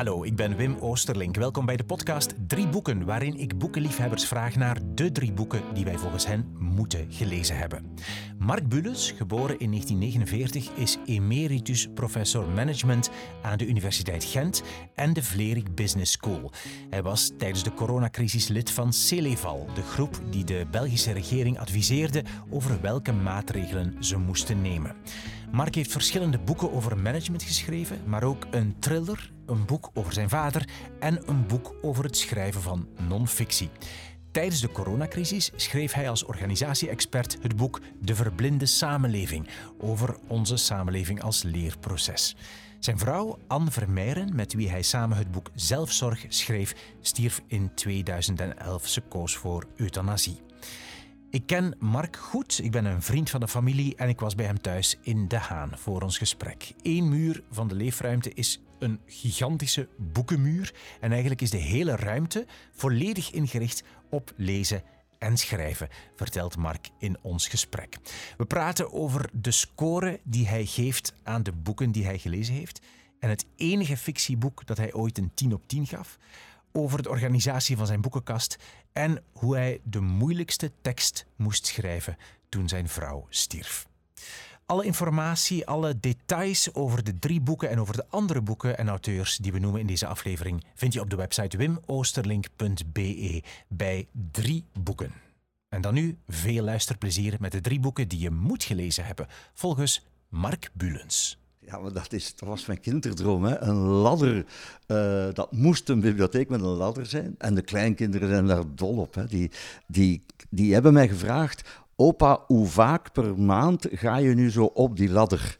Hallo, ik ben Wim Oosterlink. Welkom bij de podcast Drie Boeken, waarin ik boekenliefhebbers vraag naar de drie boeken die wij volgens hen moeten gelezen hebben. Mark Bulles, geboren in 1949, is emeritus professor management aan de Universiteit Gent en de Vlerik Business School. Hij was tijdens de coronacrisis lid van Celeval, de groep die de Belgische regering adviseerde over welke maatregelen ze moesten nemen. Mark heeft verschillende boeken over management geschreven, maar ook een thriller, een boek over zijn vader en een boek over het schrijven van non-fictie. Tijdens de coronacrisis schreef hij als organisatie-expert het boek De Verblinde Samenleving over onze samenleving als leerproces. Zijn vrouw, Anne Vermeijren, met wie hij samen het boek Zelfzorg schreef, stierf in 2011. Ze koos voor euthanasie. Ik ken Mark goed, ik ben een vriend van de familie en ik was bij hem thuis in De Haan voor ons gesprek. Eén muur van de leefruimte is een gigantische boekenmuur en eigenlijk is de hele ruimte volledig ingericht op lezen en schrijven, vertelt Mark in ons gesprek. We praten over de score die hij geeft aan de boeken die hij gelezen heeft en het enige fictieboek dat hij ooit een 10 op 10 gaf over de organisatie van zijn boekenkast en hoe hij de moeilijkste tekst moest schrijven toen zijn vrouw stierf. Alle informatie, alle details over de drie boeken en over de andere boeken en auteurs die we noemen in deze aflevering vind je op de website wimoosterlink.be bij drie boeken. En dan nu veel luisterplezier met de drie boeken die je moet gelezen hebben, volgens Mark Bulens. Ja, maar dat, is, dat was mijn kinderdroom. Hè? Een ladder, uh, dat moest een bibliotheek met een ladder zijn. En de kleinkinderen zijn daar dol op. Hè? Die, die, die hebben mij gevraagd, opa, hoe vaak per maand ga je nu zo op die ladder?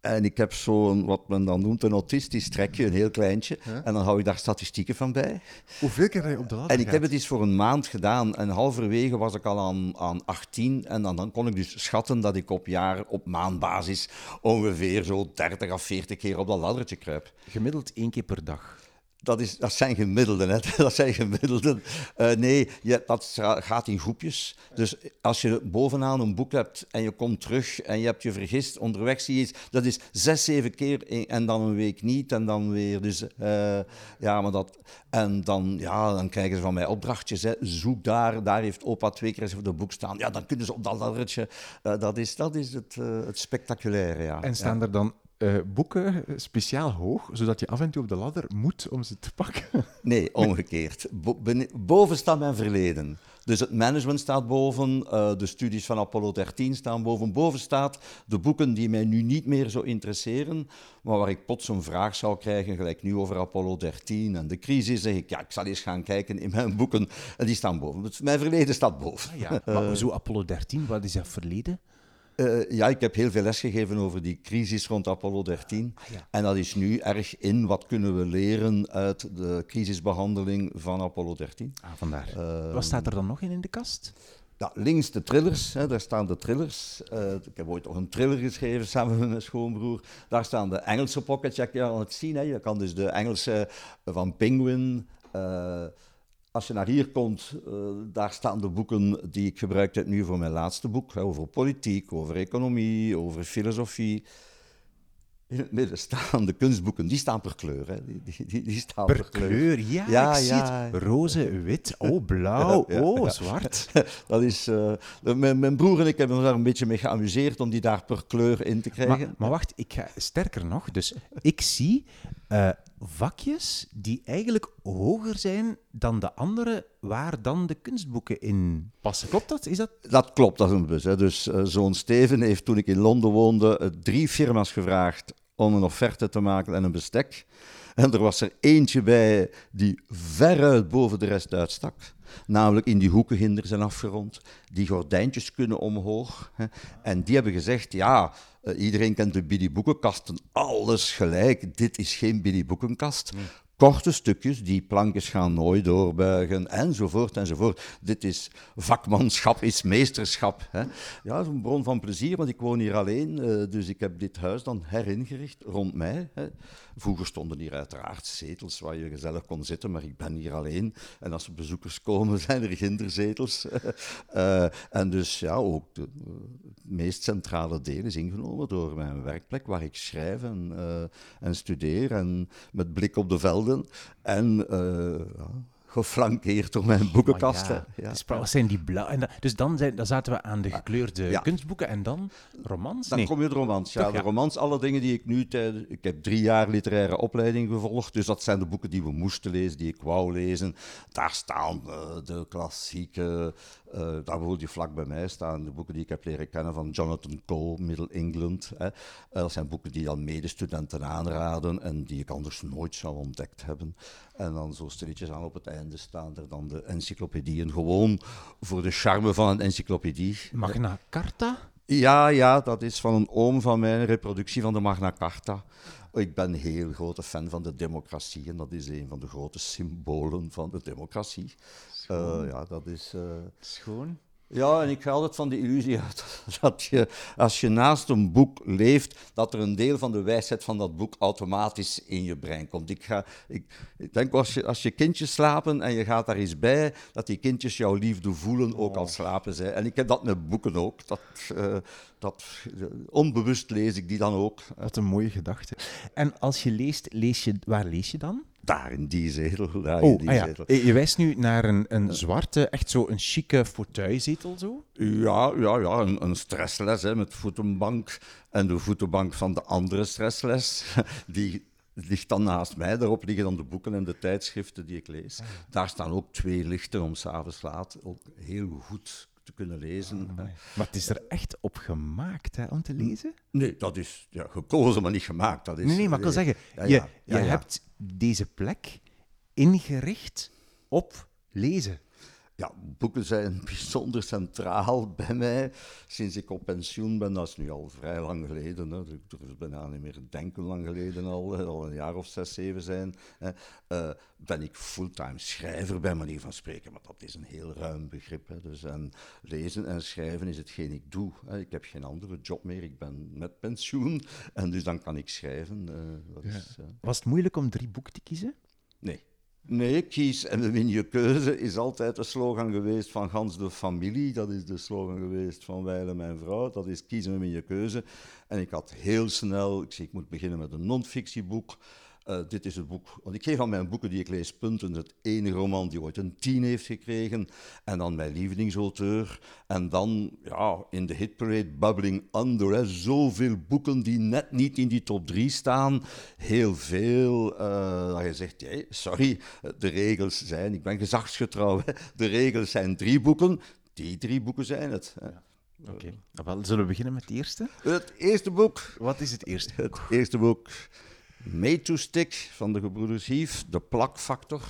En ik heb zo'n, wat men dan noemt, een autistisch trekje, een heel kleintje. En dan hou ik daar statistieken van bij. Hoeveel keer je op de ladder En ik heb het eens voor een maand gedaan. En halverwege was ik al aan, aan 18. En dan, dan kon ik dus schatten dat ik op jaar, op maandbasis, ongeveer zo 30 of 40 keer op dat laddertje kruip. Gemiddeld één keer per dag. Dat, is, dat zijn gemiddelden, hè. dat zijn gemiddelden. Uh, nee, je, dat gaat in groepjes. Dus als je bovenaan een boek hebt en je komt terug en je hebt je vergist, onderweg zie je iets, dat is zes, zeven keer en dan een week niet en dan weer. Dus uh, ja, maar dat... En dan, ja, dan krijgen ze van mij opdrachtjes. Hè. Zoek daar, daar heeft opa twee keer eens op het boek staan. Ja, dan kunnen ze op dat laddertje. Uh, dat is, dat is het, het spectaculaire, ja. En staan ja. er dan uh, boeken speciaal hoog, zodat je af en toe op de ladder moet om ze te pakken? Nee, omgekeerd. Bo boven staat mijn verleden. Dus het management staat boven, uh, de studies van Apollo 13 staan boven. Boven staat de boeken die mij nu niet meer zo interesseren, maar waar ik plots een vraag zou krijgen, gelijk nu over Apollo 13 en de crisis, zeg ik, ja, ik zal eens gaan kijken in mijn boeken. En die staan boven. Dus mijn verleden staat boven. Ah, ja. maar zo Apollo 13, wat is dat verleden? Uh, ja, ik heb heel veel lesgegeven over die crisis rond Apollo 13. Ah, ja. En dat is nu erg in wat kunnen we leren uit de crisisbehandeling van Apollo 13. Ah, vandaar. Uh, wat staat er dan nog in in de kast? Ja, links de thrillers, hè, daar staan de thrillers. Uh, ik heb ooit nog een thriller geschreven samen met mijn schoonbroer. Daar staan de Engelse pockets, je kan het zien. Hè. Je kan dus de Engelse van Penguin... Als je naar hier komt, uh, daar staan de boeken die ik gebruikte nu voor mijn laatste boek. Hè, over politiek, over economie, over filosofie. In het midden staan de kunstboeken, die staan per kleur. Hè. Die, die, die staan per, per kleur. kleur. Ja, ja, ik ja. zie het. Roze, wit, oh, blauw, ja, oh, zwart. Dat is, uh, mijn, mijn, broer en ik hebben ons daar een beetje mee geamuseerd om die daar per kleur in te krijgen. Maar, maar wacht, ik ga sterker nog. Dus ik zie uh, vakjes die eigenlijk hoger zijn dan de andere, waar dan de kunstboeken in passen. Klopt dat? Is dat? Dat klopt, dat is een bus. Hè. Dus uh, zo'n Steven heeft toen ik in Londen woonde uh, drie firma's gevraagd om een offerte te maken en een bestek. En er was er eentje bij die veruit boven de rest uitstak. Namelijk in die hoekenginder zijn afgerond. Die gordijntjes kunnen omhoog. En die hebben gezegd, ja, uh, iedereen kent de Billy Boekenkasten. Alles gelijk. Dit is geen Billy Boekenkast. Nee. Korte stukjes, die plankjes gaan nooit doorbuigen, enzovoort, enzovoort. Dit is vakmanschap, is meesterschap. Hè. Ja, is een bron van plezier, want ik woon hier alleen, uh, dus ik heb dit huis dan heringericht rond mij. Hè. Vroeger stonden hier uiteraard zetels waar je gezellig kon zitten, maar ik ben hier alleen. En als er bezoekers komen, zijn er ginderzetels. uh, en dus ja, ook de, uh, meest centrale deel is ingenomen door mijn werkplek, waar ik schrijf en, uh, en studeer, en met blik op de velden. En ja, geflankeerd door mijn boekenkasten. Oh, ja. Dus wat zijn die blauwe? Dus dan, zijn, dan zaten we aan de gekleurde ja. kunstboeken en dan romans? Dan nee. kom je de romans. Ja, Toch, de romans, alle dingen die ik nu. Ik heb drie jaar literaire opleiding gevolgd, dus dat zijn de boeken die we moesten lezen, die ik wou lezen. Daar staan uh, de klassieke... Uh, daar bijvoorbeeld die vlak bij mij staan, de boeken die ik heb leren kennen van Jonathan Cole, Middle England. Hè. Uh, dat zijn boeken die dan medestudenten aanraden en die ik anders nooit zou ontdekt hebben. En dan zo stilletjes aan op het einde staan er dan de encyclopedieën. Gewoon voor de charme van een encyclopedie. Magna Carta? Ja, ja, dat is van een oom van mij, een reproductie van de Magna Carta. Ik ben een heel grote fan van de democratie en dat is een van de grote symbolen van de democratie. Uh, ja, dat is... Uh, Schoon. Ja, en ik ga altijd van de illusie uit dat je, als je naast een boek leeft, dat er een deel van de wijsheid van dat boek automatisch in je brein komt. Ik, ga, ik, ik denk als je, als je kindjes slapen en je gaat daar eens bij, dat die kindjes jouw liefde voelen, ook al slapen zij. En ik heb dat met boeken ook. Dat, uh, dat, uh, onbewust lees ik die dan ook. Wat een mooie gedachte. En als je leest, lees je, waar lees je dan? Daar in die zetel. Daar oh, in die ah ja. zetel. Je wijst nu naar een, een zwarte, echt zo een chique fauteuilzetel zo? Ja, ja, ja een, een stressles hè, met voetenbank. En de voetenbank van de andere stressles, die ligt dan naast mij. Daarop liggen dan de boeken en de tijdschriften die ik lees. Ah. Daar staan ook twee lichten om s'avonds laat ook heel goed te kunnen lezen. Ah, maar het is er echt op gemaakt hè, om te lezen? Nee, dat is ja, gekozen, maar niet gemaakt. Dat is, nee, nee, maar ik wil zeggen, ja, je, je hebt deze plek ingericht op lezen. Ja, boeken zijn bijzonder centraal bij mij. Sinds ik op pensioen ben, dat is nu al vrij lang geleden. Hè. Ik durf bijna niet meer denken, lang geleden al, al een jaar of zes, zeven zijn. Hè. Uh, ben ik fulltime schrijver, bij manier van spreken. Maar dat is een heel ruim begrip. Hè. Dus, en lezen en schrijven is hetgeen ik doe. Hè. Ik heb geen andere job meer, ik ben met pensioen. En dus dan kan ik schrijven. Uh, dat ja. is, uh... Was het moeilijk om drie boeken te kiezen? Nee. Nee, kies en win je keuze is altijd de slogan geweest van gans de familie. Dat is de slogan geweest van Weile, mijn vrouw. Dat is kiezen en win je keuze. En ik had heel snel, ik zie, ik moet beginnen met een non-fictieboek. Uh, dit is het boek, want ik geef aan mijn boeken die ik lees punten. Het enige roman die ooit een 10 heeft gekregen. En dan mijn lievelingsauteur. En dan ja, in de hitparade Bubbling Under. Hè, zoveel boeken die net niet in die top 3 staan. Heel veel. Uh, dat je zegt, hey, sorry, de regels zijn, ik ben gezagsgetrouw. Hè. De regels zijn drie boeken. Die drie boeken zijn het. Hè. Ja. Oké, okay. zullen we beginnen met het eerste? Het eerste boek. Wat is het eerste boek? Het eerste boek. Made to Stick van de gebroeders Hief, de plakfactor.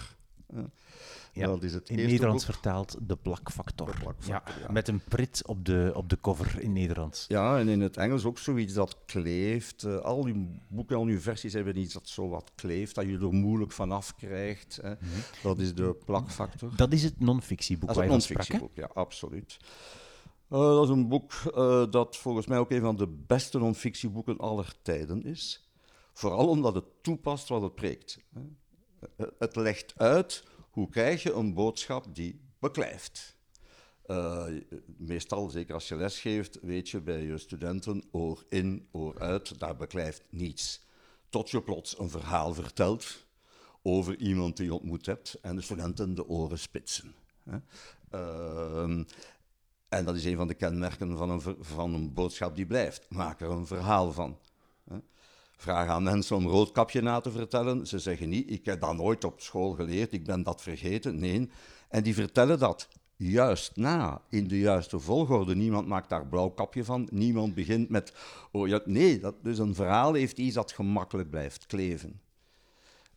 Ja, dat is het in Nederlands boek. vertaald de plakfactor. De plakfactor ja, ja. Met een prit op de, op de cover in Nederlands. Ja, en in het Engels ook zoiets dat kleeft. Uh, al uw boeken, al uw versies hebben iets dat zo wat kleeft, dat je er moeilijk vanaf krijgt. Hè. Mm -hmm. Dat is de plakfactor. Dat is het non-fictieboek waar je van sprak, ja, absoluut. Uh, dat is een boek uh, dat volgens mij ook een van de beste non-fictieboeken aller tijden is. Vooral omdat het toepast wat het preekt. Het legt uit hoe krijg je een boodschap die beklijft. Uh, meestal, zeker als je lesgeeft, weet je bij je studenten oor in, oor uit, daar beklijft niets. Tot je plots een verhaal vertelt over iemand die je ontmoet hebt en de studenten de oren spitsen. Uh, en dat is een van de kenmerken van een, van een boodschap die blijft. Maak er een verhaal van. Vraag aan mensen om roodkapje na te vertellen. Ze zeggen niet, ik heb dat nooit op school geleerd, ik ben dat vergeten. Nee, en die vertellen dat juist na, in de juiste volgorde. Niemand maakt daar blauwkapje van, niemand begint met, oh ja, nee, dat, dus een verhaal heeft iets dat gemakkelijk blijft kleven.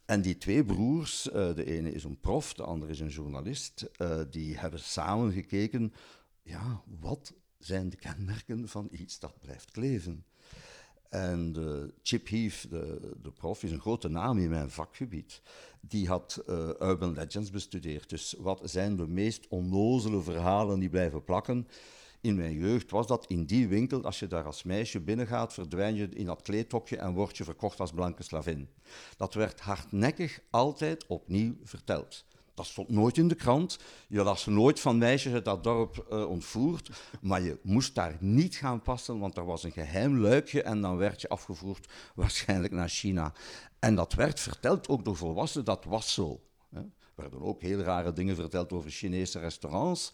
En die twee broers, uh, de ene is een prof, de andere is een journalist, uh, die hebben samen gekeken, ja, wat zijn de kenmerken van iets dat blijft kleven? En Chip Heath, de, de prof, is een grote naam in mijn vakgebied. Die had uh, Urban Legends bestudeerd. Dus wat zijn de meest onnozele verhalen die blijven plakken? In mijn jeugd was dat in die winkel, als je daar als meisje binnengaat, verdwijn je in dat kleedhokje en word je verkocht als blanke slavin. Dat werd hardnekkig altijd opnieuw verteld. Dat stond nooit in de krant. Je las nooit van meisjes uit dat dorp uh, ontvoerd. Maar je moest daar niet gaan passen, want er was een geheim luikje en dan werd je afgevoerd, waarschijnlijk naar China. En dat werd verteld ook door volwassenen, dat was zo. Er werden ook heel rare dingen verteld over Chinese restaurants.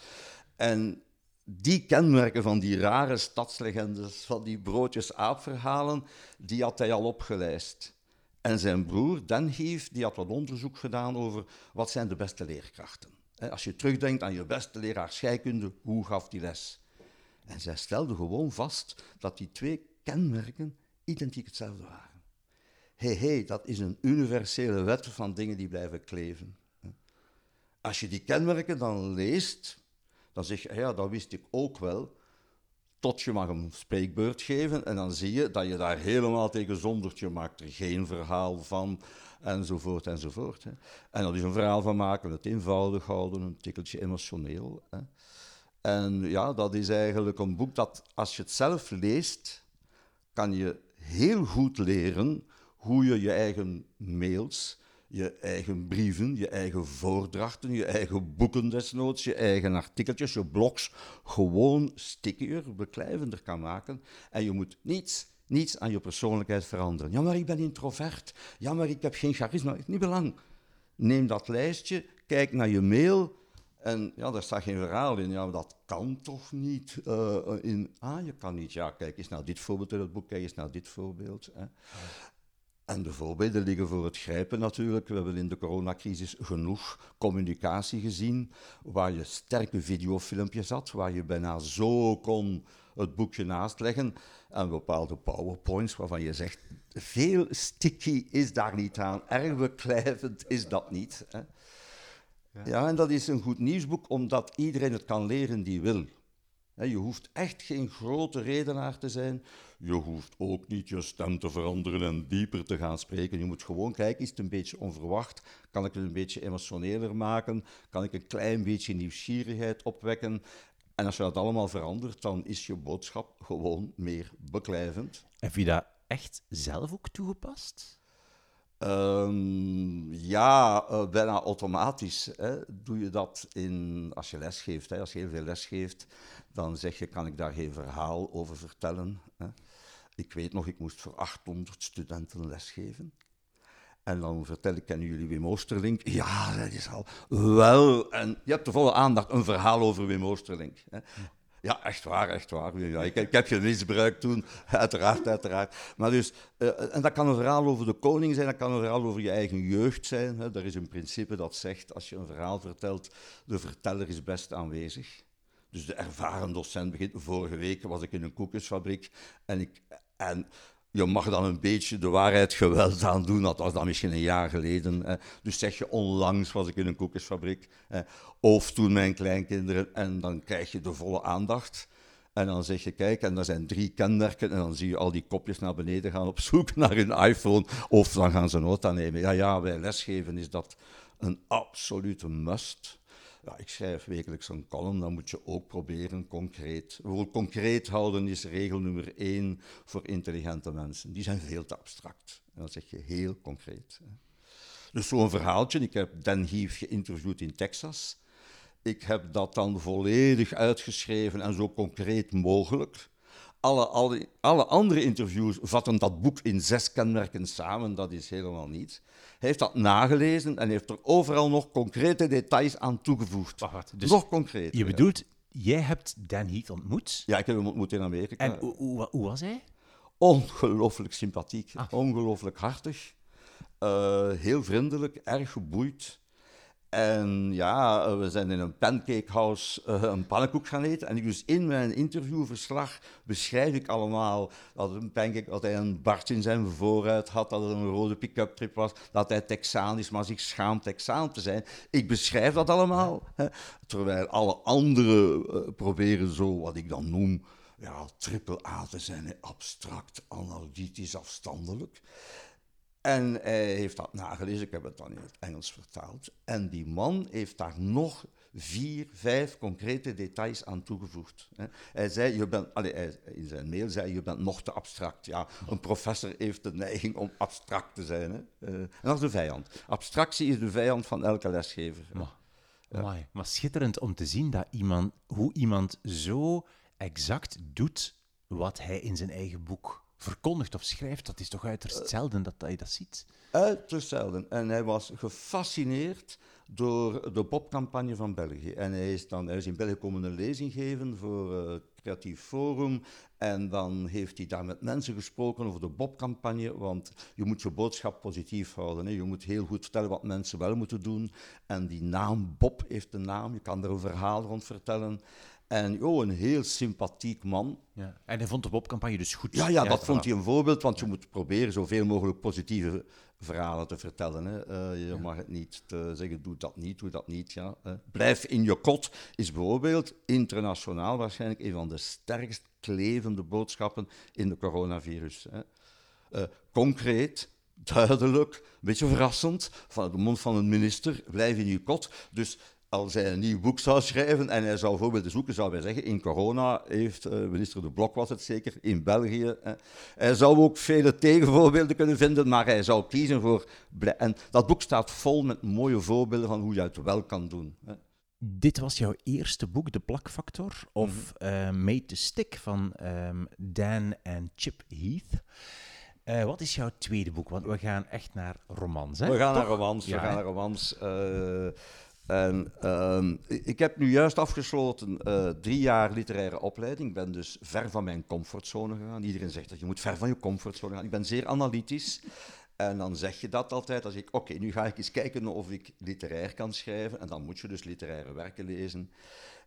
En die kenmerken van die rare stadslegendes, van die broodjes-aapverhalen, die had hij al opgelijst. En zijn broer, Denhief, die had wat onderzoek gedaan over wat zijn de beste leerkrachten. Als je terugdenkt aan je beste leraar scheikunde, hoe gaf die les? En zij stelde gewoon vast dat die twee kenmerken identiek hetzelfde waren. Hé, hey, hey, dat is een universele wet van dingen die blijven kleven. Als je die kenmerken dan leest, dan zeg je, ja, dat wist ik ook wel. Tot je mag een spreekbeurt geven en dan zie je dat je daar helemaal tegen zondert. Je maakt er geen verhaal van, enzovoort, enzovoort. Hè. En dat is een verhaal van maken, het eenvoudig houden, een tikkeltje emotioneel. Hè. En ja, dat is eigenlijk een boek dat, als je het zelf leest, kan je heel goed leren hoe je je eigen mails je eigen brieven, je eigen voordrachten, je eigen boeken desnoods, je eigen artikeltjes, je blogs gewoon stickier, beklijvender kan maken. En je moet niets, niets aan je persoonlijkheid veranderen. Ja, maar ik ben introvert. Ja, maar ik heb geen charisma. Niet belang. Neem dat lijstje, kijk naar je mail en ja, daar staat geen verhaal in. Ja, dat kan toch niet? Uh, in, ah, je kan niet. Ja, kijk eens naar dit voorbeeld in het boek, kijk eens naar dit voorbeeld. Hè. En de voorbeelden liggen voor het grijpen natuurlijk. We hebben in de coronacrisis genoeg communicatie gezien, waar je sterke videofilmpjes had, waar je bijna zo kon het boekje naast leggen en bepaalde powerpoints waarvan je zegt, veel sticky is daar niet aan, erg beklijvend is dat niet. Hè. Ja. ja, en dat is een goed nieuwsboek omdat iedereen het kan leren die wil. Je hoeft echt geen grote redenaar te zijn. Je hoeft ook niet je stem te veranderen en dieper te gaan spreken. Je moet gewoon kijken, is het een beetje onverwacht? Kan ik het een beetje emotioneler maken? Kan ik een klein beetje nieuwsgierigheid opwekken? En als je dat allemaal verandert, dan is je boodschap gewoon meer beklijvend. Heb je dat echt zelf ook toegepast? Um, ja, uh, bijna automatisch. Hè. Doe je dat in, als je les geeft. Hè. Als je heel veel les geeft, dan zeg je, kan ik daar geen verhaal over vertellen? Hè. Ik weet nog, ik moest voor 800 studenten lesgeven. En dan vertel ik, kennen jullie Wim Oosterlink? Ja, dat is al wel. En je hebt de volle aandacht, een verhaal over Wim Oosterlink. Hè. Ja, echt waar, echt waar. Ja, ik, ik, heb je misbruikt toen, uiteraard, uiteraard. Maar dus, uh, en dat kan een verhaal over de koning zijn, dat kan een verhaal over je eigen jeugd zijn. Hè. Er is een principe dat zegt, als je een verhaal vertelt, de verteller is best aanwezig. Dus de ervaren docent begint. Vorige week was ik in een koekjesfabriek en, ik, en je mag dan een beetje de waarheid geweld aan doen. Dat was dan misschien een jaar geleden. Dus zeg je, onlangs was ik in een koekjesfabriek. Of toen mijn kleinkinderen. En dan krijg je de volle aandacht. En dan zeg je, kijk, en er zijn drie kenmerken. En dan zie je al die kopjes naar beneden gaan op zoek naar hun iPhone. Of dan gaan ze nota nemen. Ja, ja, bij lesgeven is dat een absolute must. Ja, ik schrijf wekelijks een column, dan moet je ook proberen concreet. Bijvoorbeeld concreet houden is regel nummer één voor intelligente mensen. Die zijn veel te abstract. En dan zeg je heel concreet. Dus zo'n verhaaltje, ik heb Dan Heath geïnterviewd in Texas. Ik heb dat dan volledig uitgeschreven en zo concreet mogelijk. Alle, alle, alle andere interviews vatten dat boek in zes kenmerken samen, dat is helemaal niet. Heeft dat nagelezen en heeft er overal nog concrete details aan toegevoegd. Wacht, dus nog concreet. Je bedoelt, jij hebt Dan Heath ontmoet? Ja, ik heb hem ontmoet in Amerika. En hoe, hoe, was hij? Ongelooflijk sympathiek, ah. ongelooflijk hartig, uh, heel vriendelijk, erg geboeid. En ja, we zijn in een pancakehouse uh, een pannenkoek gaan eten. En dus in mijn interviewverslag beschrijf ik allemaal dat, een pancake, dat hij een Bart in zijn vooruit had, dat het een rode pick-up trip was, dat hij Texaan is, maar zich schaamt Texaan te zijn. Ik beschrijf dat allemaal, hè, terwijl alle anderen uh, proberen zo, wat ik dan noem, ja, triple A te zijn, abstract, analytisch, afstandelijk. En hij heeft dat nagelezen, ik heb het dan in het Engels vertaald. En die man heeft daar nog vier, vijf concrete details aan toegevoegd. Hij zei, je bent, allez, hij, in zijn mail zei je bent nog te abstract. Ja, een professor heeft de neiging om abstract te zijn. Hè. Uh, en dat is de vijand. Abstractie is de vijand van elke lesgever. Maar, ja. maar schitterend om te zien dat iemand, hoe iemand zo exact doet wat hij in zijn eigen boek verkondigt of schrijft. Dat is toch uiterst zelden dat, dat je dat ziet? Uiterst zelden. En hij was gefascineerd door de Bob-campagne van België. En hij is, dan, hij is in België komen een lezing geven voor het uh, Creatief Forum. En dan heeft hij daar met mensen gesproken over de Bob-campagne. Want je moet je boodschap positief houden. Hè. Je moet heel goed vertellen wat mensen wel moeten doen. En die naam Bob heeft een naam. Je kan er een verhaal rond vertellen. En oh, een heel sympathiek man. Ja. En hij vond de Bob-campagne dus goed. Ja, ja, dat vond hij een voorbeeld, want je moet proberen zoveel mogelijk positieve verhalen te vertellen. Hè. Uh, je ja. mag het niet te zeggen, doe dat niet, doe dat niet. Ja. Uh, blijf in je kot is bijvoorbeeld internationaal waarschijnlijk een van de sterkst klevende boodschappen in de coronavirus. Hè. Uh, concreet, duidelijk, een beetje verrassend, van de mond van een minister, blijf in je kot. Dus als hij een nieuw boek zou schrijven en hij zou voorbeelden zoeken, zou hij zeggen, in corona heeft uh, minister De Blok was het zeker, in België. Eh, hij zou ook vele tegenvoorbeelden kunnen vinden, maar hij zou kiezen voor... En dat boek staat vol met mooie voorbeelden van hoe je het wel kan doen. Hè. Dit was jouw eerste boek, De Plakfactor, of mm -hmm. uh, Made to Stick van um, Dan en Chip Heath. Uh, wat is jouw tweede boek? Want we gaan echt naar romans, hè? We gaan Toch? naar romans, Ja, we gaan hè? naar romans. Uh, en, uh, ik heb nu juist afgesloten uh, drie jaar literaire opleiding. Ik ben dus ver van mijn comfortzone gegaan. Iedereen zegt dat je moet ver van je comfortzone gaan. Ik ben zeer analytisch. En dan zeg je dat altijd. Zeg ik, oké, nu ga ik eens kijken of ik literair kan schrijven. En dan moet je dus literaire werken lezen.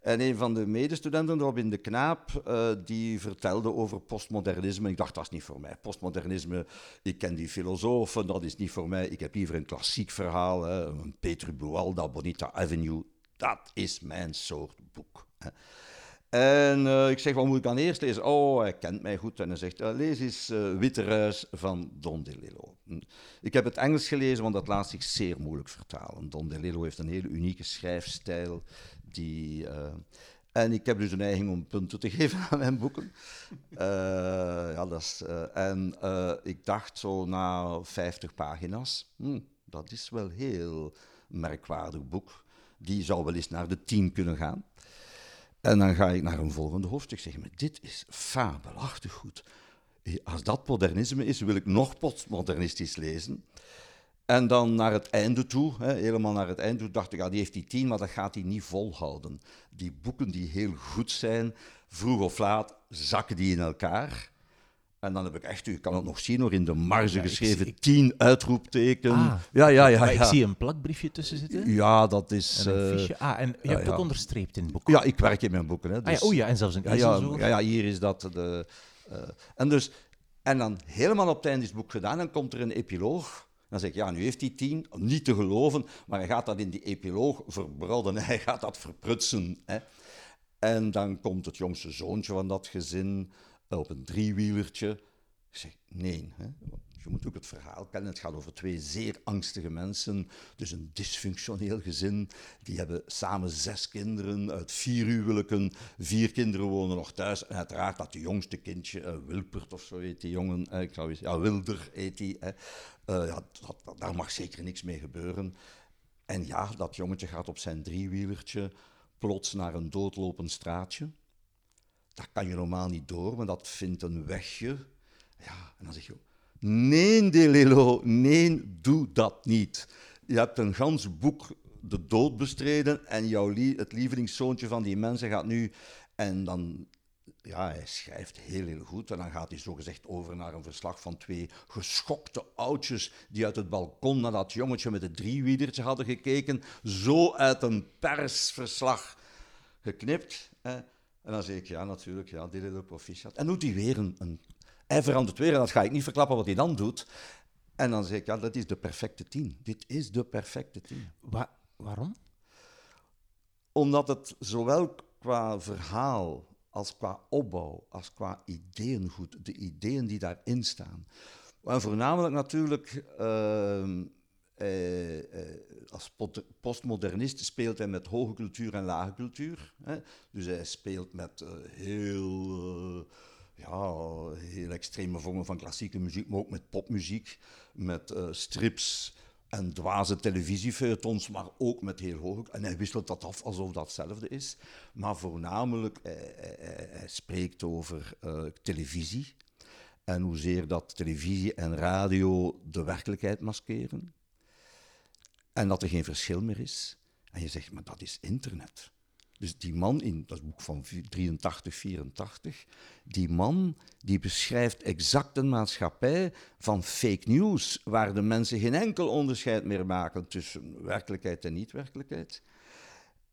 En een van de medestudenten, Robin de Knaap, uh, die vertelde over postmodernisme. Ik dacht, dat is niet voor mij. Postmodernisme, ik ken die filosofen, dat is niet voor mij. Ik heb liever een klassiek verhaal, hè. een Petru Bualda, Bonita Avenue. Dat is mijn soort boek. En uh, ik zeg, wat moet ik dan eerst lezen? Oh, hij kent mij goed. En hij zegt, uh, lees eens uh, Witte Ruis van Don DeLillo. Ik heb het Engels gelezen, want dat laat zich zeer moeilijk vertalen. Don DeLillo heeft een hele unieke schrijfstijl. Die, en ik heb dus een neiging om punten te geven aan mijn boeken. ja, dat is, en ik dacht zo na 50 pagina's, hm, dat is wel heel merkwaardig boek. Die zou wel eens naar de 10 kunnen gaan. En dan ga ik naar een volgende hoofdstuk zeggen, maar dit is fabelachtig goed. Als dat modernisme is, wil ik nog postmodernistisch lezen. En dan naar het einde toe, hè, helemaal naar het einde toe, dacht ik, ja, die heeft die tien, maar dat gaat hij niet volhouden. Die boeken die heel goed zijn, vroeg of laat zakken die in elkaar. En dan heb ik echt, u kan het nog zien hoor, in de marge Ja, geschreven, ik- tien uitroepteken. Ah. ja, ja, ja. Ja. ik zie een plakbriefje tussen zitten. Ja, dat is... En een eh, fiche. Ah, en je ja, hebt het ook ja. onderstreept in het boek. Ja, ik werk in mijn boeken. Hè, Ah, ja, dus- oh ja, en zelfs een ja, ja, ja, ja, hier is dat. De, eh, en, dus, en dan helemaal op het einde is het boek gedaan en komt er een epiloog. Dan zeg ik, ja, nu heeft hij tien, niet te geloven, maar hij gaat dat in die epiloog verbrodden, hij gaat dat verprutsen. Hè. En dan komt het jongste zoontje van dat gezin op een driewielertje. Ik zeg, nee, hè. je moet ook het verhaal kennen. Het gaat over twee zeer angstige mensen, dus een dysfunctioneel gezin. Die hebben samen zes kinderen uit vier huwelijken. Vier kinderen wonen nog thuis. En uiteraard dat de jongste kindje, eh, Wilpert of zo heet die jongen, eh, ik zou eens, ja, Wilder heet die. Hè. Eh, ja, dat, daar mag zeker niks mee gebeuren. En ja, dat jongetje gaat op zijn driewielertje plots naar een doodlopend straatje. Dat kan je normaal niet door, maar dat vindt een wegje. Ja, en dan zeg je, nee Delilo, nee, doe dat niet. Je hebt een gans boek de dood bestreden en jouw het lievelingszoontje van die mensen gaat nu... En dan, ja, hij schrijft heel, heel goed. En dan gaat hij zogezegd over naar een verslag van twee geschokte oudjes die uit het balkon naar dat jongetje met het driewielertje hadden gekeken. Zo uit een persverslag geknipt. Hè. En dan zeg ik, ja, natuurlijk, ja, Delilo proficiat. En doet hij weer een, een... Hij verandert weer, en dat ga ik niet verklappen wat hij dan doet. En dan zeg ik, ja, dat is de perfecte tien. Dit is de perfecte tien. Wa- waarom? Omdat het zowel qua verhaal als qua opbouw, als qua ideeëngoed, de ideeën die daarin staan. En voornamelijk natuurlijk, ehm, eh, eh, als postmodernist speelt hij met hoge cultuur en lage cultuur. Hè. Dus hij speelt met uh, heel, ja, heel extreme vormen van klassieke muziek, maar ook met popmuziek, met strips en dwaze televisiefeuilletons, maar ook met heel hoog. En hij wisselt dat af alsof dat hetzelfde is. Maar voornamelijk, hij, spreekt over televisie. En hoezeer dat televisie en radio de werkelijkheid maskeren. En dat er geen verschil meer is. En je zegt, maar dat is internet. Dus die man in dat boek van 83, 84, die man die beschrijft exact een maatschappij van fake news, waar de mensen geen enkel onderscheid meer maken tussen werkelijkheid en niet-werkelijkheid.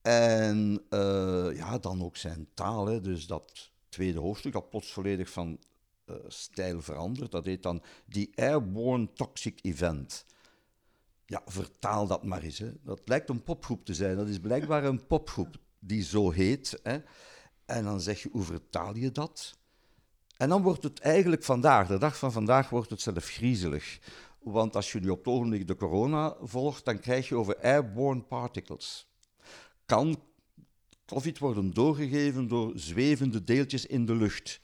En uh, ja, dan ook zijn taal, hè, dus dat tweede hoofdstuk, dat plots volledig van uh, stijl verandert. Dat heet dan The Airborne Toxic Event. Ja, vertaal dat maar eens. Hè. Dat lijkt een popgroep te zijn. Dat is blijkbaar een popgroep die zo heet. Hè. En dan zeg je, hoe vertaal je dat? En dan wordt het eigenlijk vandaag, de dag van vandaag, wordt het zelf griezelig. Want als je nu op het ogenblik de corona volgt, dan krijg je over airborne particles. Kan COVID worden doorgegeven door zwevende deeltjes in de lucht?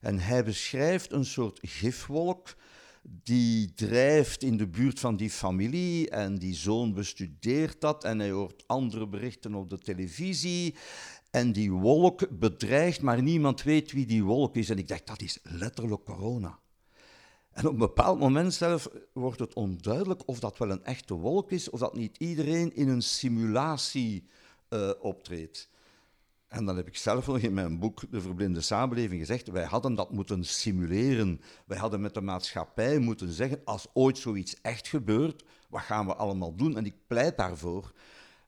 En hij beschrijft een soort gifwolk die drijft in de buurt van die familie en die zoon bestudeert dat en hij hoort andere berichten op de televisie. En die wolk bedreigt, maar niemand weet wie die wolk is. En ik dacht, dat is letterlijk corona. En op een bepaald moment zelf wordt het onduidelijk of dat wel een echte wolk is, of dat niet iedereen in een simulatie uh, optreedt. En dan heb ik zelf nog in mijn boek De Verblinde Samenleving gezegd, wij hadden dat moeten simuleren. Wij hadden met de maatschappij moeten zeggen, als ooit zoiets echt gebeurt, wat gaan we allemaal doen? En ik pleit daarvoor.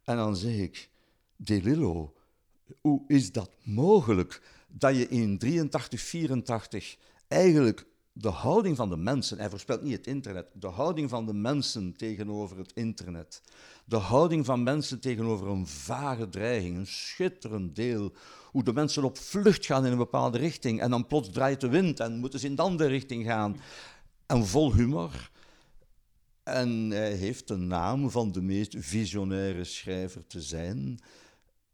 En dan zeg ik, De Lillo, hoe is dat mogelijk dat je in 83, 84 eigenlijk de houding van de mensen, hij voorspelt niet het internet, de houding van de mensen tegenover het internet, de houding van mensen tegenover een vage dreiging, een schitterend deel, hoe de mensen op vlucht gaan in een bepaalde richting en dan plots draait de wind en moeten ze in de andere richting gaan. En vol humor. En hij heeft de naam van de meest visionaire schrijver te zijn.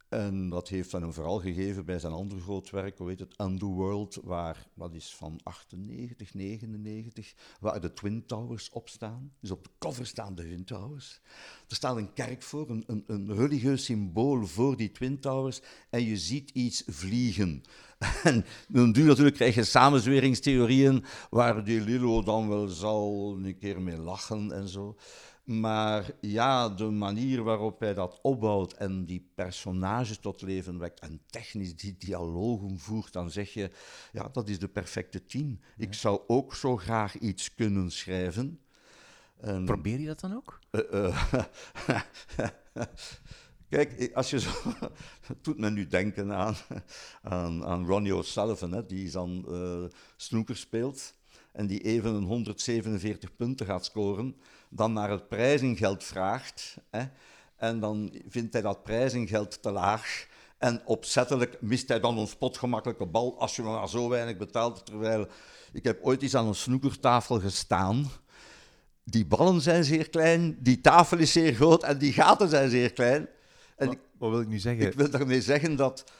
En dat heeft dan een vooral gegeven bij zijn ander groot werk, hoe heet het, Underworld, waar, wat is van 98, 99, waar de Twin Towers op staan. Dus op de cover staan de Twin Towers. Er staat een kerk voor, een, een, een religieus symbool voor die Twin Towers, en je ziet iets vliegen. En dan je natuurlijk krijg je samenzweringstheorieën, waar die Lilo dan wel zal een keer mee lachen en zo. Maar ja, de manier waarop hij dat opbouwt en die personages tot leven wekt en technisch die dialogen voert, dan zeg je, ja, dat is de perfecte tien. Ik zou ook zo graag iets kunnen schrijven. Probeer je dat dan ook? Uh, uh, Kijk, als je zo. Het doet me nu denken aan, aan, aan Ronnie O'Sullivan, hè, die dan uh, snooker speelt en die even een 147 punten gaat scoren dan naar het prijzengeld vraagt. Hè, en dan vindt hij dat prijzengeld te laag. En opzettelijk mist hij dan een spotgemakkelijke bal als je maar zo weinig betaalt. Terwijl ik heb ooit eens aan een snoekertafel gestaan. Die ballen zijn zeer klein, die tafel is zeer groot en die gaten zijn zeer klein. En wat, wat wil ik nu zeggen? Ik wil daarmee zeggen dat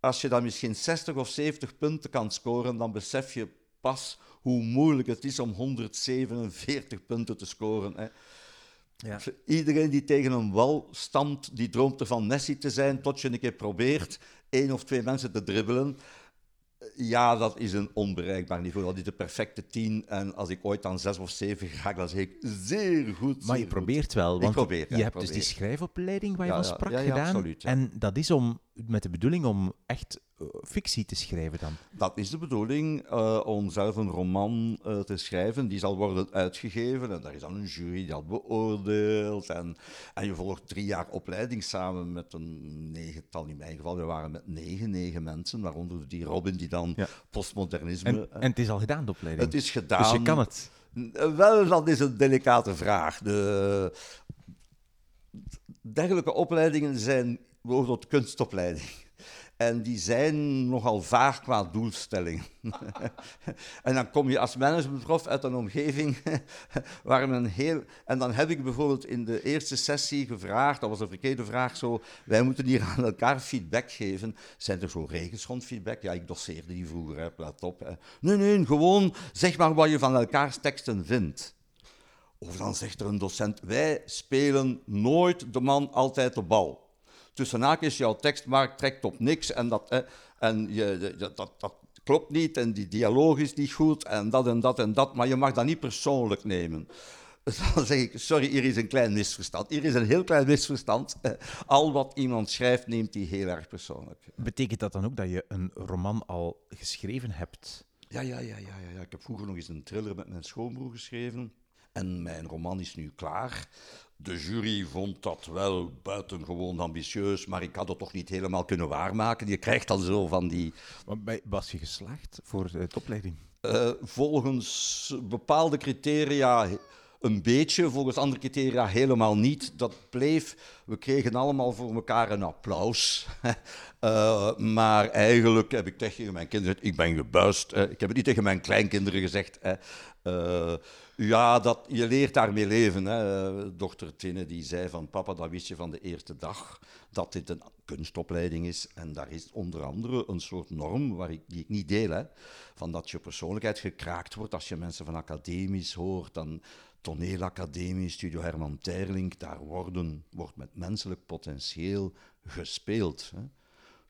als je dan misschien 60 of 70 punten kan scoren, dan besef je pas hoe moeilijk het is om 147 punten te scoren. Hè. Ja. Iedereen die tegen een wal stamt, die droomt ervan Messi te zijn, tot je een keer probeert één of twee mensen te dribbelen. Ja, dat is een onbereikbaar niveau. Dat is de perfecte tien. En als ik ooit aan zes of zeven ga, dan zeg ik zeer goed. Maar je probeert wel, want probeer, je hebt dus die schrijfopleiding waar je ja, van sprak gedaan. Absoluut, en dat is om, met de bedoeling om echt fictie te schrijven dan? Dat is de bedoeling, uh, om zelf een roman uh, te schrijven. Die zal worden uitgegeven en daar is dan een jury die dat beoordeelt. En, en je volgt drie jaar opleiding samen met een negental, in mijn geval, we waren met negen, negen mensen, waaronder die Robin die dan postmodernisme... En, en, het is al gedaan, de opleiding? Het is gedaan. Dus je kan het? Wel, dat is een delicate vraag. De, dergelijke opleidingen zijn bijvoorbeeld kunstopleiding. En die zijn nogal vaag qua doelstelling. en dan kom je als managementprof uit een omgeving waar men heel... En dan heb ik bijvoorbeeld in de eerste sessie gevraagd, dat was een verkeerde vraag zo, wij moeten hier aan elkaar feedback geven. Zijn er zo regels rond feedback? Ja, ik doseerde die vroeger, hè, let op. Nee, nee, gewoon zeg maar wat je van elkaars teksten vindt. Of dan zegt er een docent, wij spelen nooit de man altijd de bal. Tussen haakjes, jouw tekstmarkt trekt op niks en, dat, en je, dat, dat klopt niet en die dialoog is niet goed en dat en dat en dat, maar je mag dat niet persoonlijk nemen. Dan zeg ik, sorry, hier is een klein misverstand. Hier is een heel klein misverstand. Al wat iemand schrijft, neemt hij heel erg persoonlijk. Betekent dat dan ook dat je een roman al geschreven hebt? Ja, ja, ja, ja, ja. Ik heb vroeger nog eens een thriller met mijn schoonbroer geschreven. En mijn roman is nu klaar. De jury vond dat wel buitengewoon ambitieus, maar ik had het toch niet helemaal kunnen waarmaken. Je krijgt dan zo van die. Was je geslaagd voor de opleiding? Uh, volgens bepaalde criteria een beetje, volgens andere criteria helemaal niet. Dat bleef, we kregen allemaal voor elkaar een applaus. uh, maar eigenlijk heb ik tegen mijn kinderen gezegd, ik ben gebuist. Uh, ik heb het niet tegen mijn kleinkinderen gezegd. Uh, ja, dat, je leert daarmee leven. Hè. Tinne die zei van papa, dat wist je van de eerste dag, dat dit een kunstopleiding is. En daar is onder andere een soort norm waar ik, die ik niet deel. Hè. Van dat je persoonlijkheid gekraakt wordt als je mensen van academisch hoort. Dan toneelacademie, Studio Herman Terling, daar worden, wordt met menselijk potentieel gespeeld. Hè.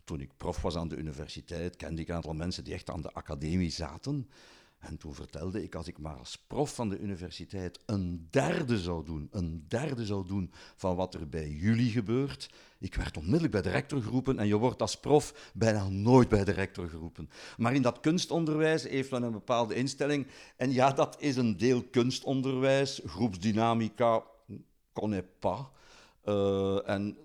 Toen ik prof was aan de universiteit, kende ik een aantal mensen die echt aan de academie zaten. En toen vertelde ik, als ik maar als prof van de universiteit een derde zou doen, een derde zou doen van wat er bij jullie gebeurt, ik werd onmiddellijk bij de rector geroepen en je wordt als prof bijna nooit bij de rector geroepen. Maar in dat kunstonderwijs heeft men een bepaalde instelling. En ja, dat is een deel kunstonderwijs, groepsdynamica, connaît pas. Uh, en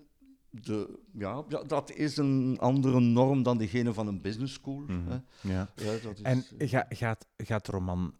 de, ja, dat is een andere norm dan degene van een business school. Mm -hmm. ja. ja is, en ga, gaat, gaat de roman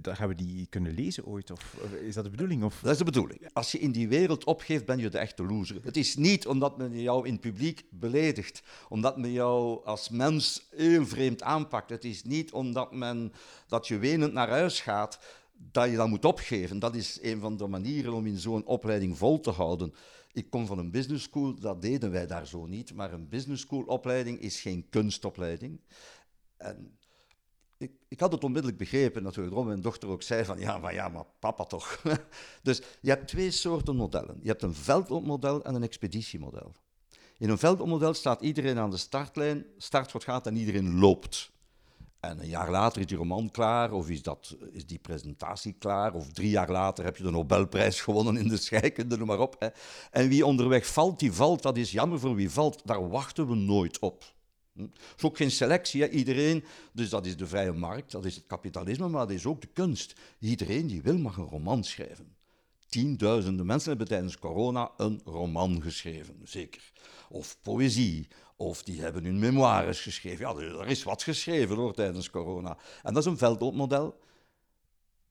dan gaan we die kunnen lezen ooit? Of is dat de bedoeling? Of? Dat is de bedoeling. Als je in die wereld opgeeft, ben je de echte loser. Het is niet omdat men jou in het publiek beledigt, omdat men jou als mens heel vreemd aanpakt. Het is niet omdat men, dat je wenend naar huis gaat, dat je dat moet opgeven. Dat is een van de manieren om in zo'n opleiding vol te houden. Ik kom van een business school, dat deden wij daar zo niet. Maar een business school opleiding is geen kunstopleiding. En ik, ik, had het onmiddellijk begrepen, natuurlijk, waarom mijn dochter ook zei van ja, maar ja, maar papa toch. dus je hebt twee soorten modellen. Je hebt een veldloopmodel en een expeditiemodel. In een veldloopmodel staat iedereen aan de startlijn, startschot gaat en iedereen loopt. En een jaar later is die roman klaar, of is, dat, is die presentatie klaar, of drie jaar later heb je de Nobelprijs gewonnen in de scheikunde, noem maar op. Hè. En wie onderweg valt, die valt, dat is jammer voor wie valt, daar wachten we nooit op. Hm? is ook geen selectie, hè. iedereen, dus dat is de vrije markt, dat is het kapitalisme, maar dat is ook de kunst. Iedereen die wil mag een roman schrijven. Tienduizenden mensen hebben tijdens corona een roman geschreven, zeker. Of poëzie, of die hebben hun memoires geschreven. Ja, er is wat geschreven hoor tijdens corona. En dat is een veldloopmodel.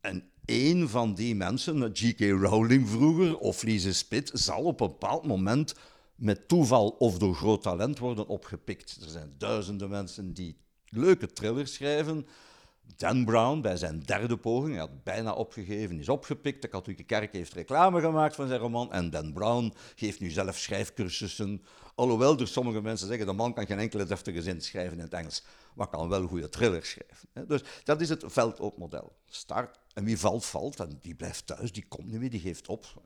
En één van die mensen, G.K. Rowling vroeger, of Lise Spit, zal op een bepaald moment met toeval of door groot talent worden opgepikt. Er zijn duizenden mensen die leuke thrillers schrijven. Dan Brown, bij zijn derde poging, hij had bijna opgegeven, is opgepikt. De katholieke kerk heeft reclame gemaakt van zijn roman. En Dan Brown geeft nu zelf schrijfcursussen. Alhoewel er sommige mensen zeggen, de man kan geen enkele deftige zin schrijven in het Engels, maar kan wel goede thrillers schrijven. Dus dat is het veldopmodel. Start, en wie valt, valt. En die blijft thuis, die komt niet meer, die geeft op.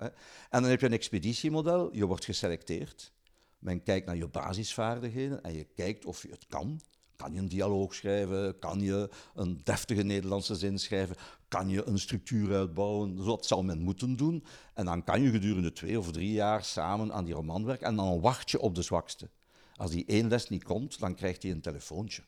En dan heb je een expeditiemodel, je wordt geselecteerd. Men kijkt naar je basisvaardigheden en je kijkt of je het kan. Kan je een dialoog schrijven? Kan je een deftige Nederlandse zin schrijven? Kan je een structuur uitbouwen? Dat zal men moeten doen. En dan kan je gedurende twee of drie jaar samen aan die roman werken en dan wacht je op de zwakste. Als die één les niet komt, dan krijgt hij een telefoontje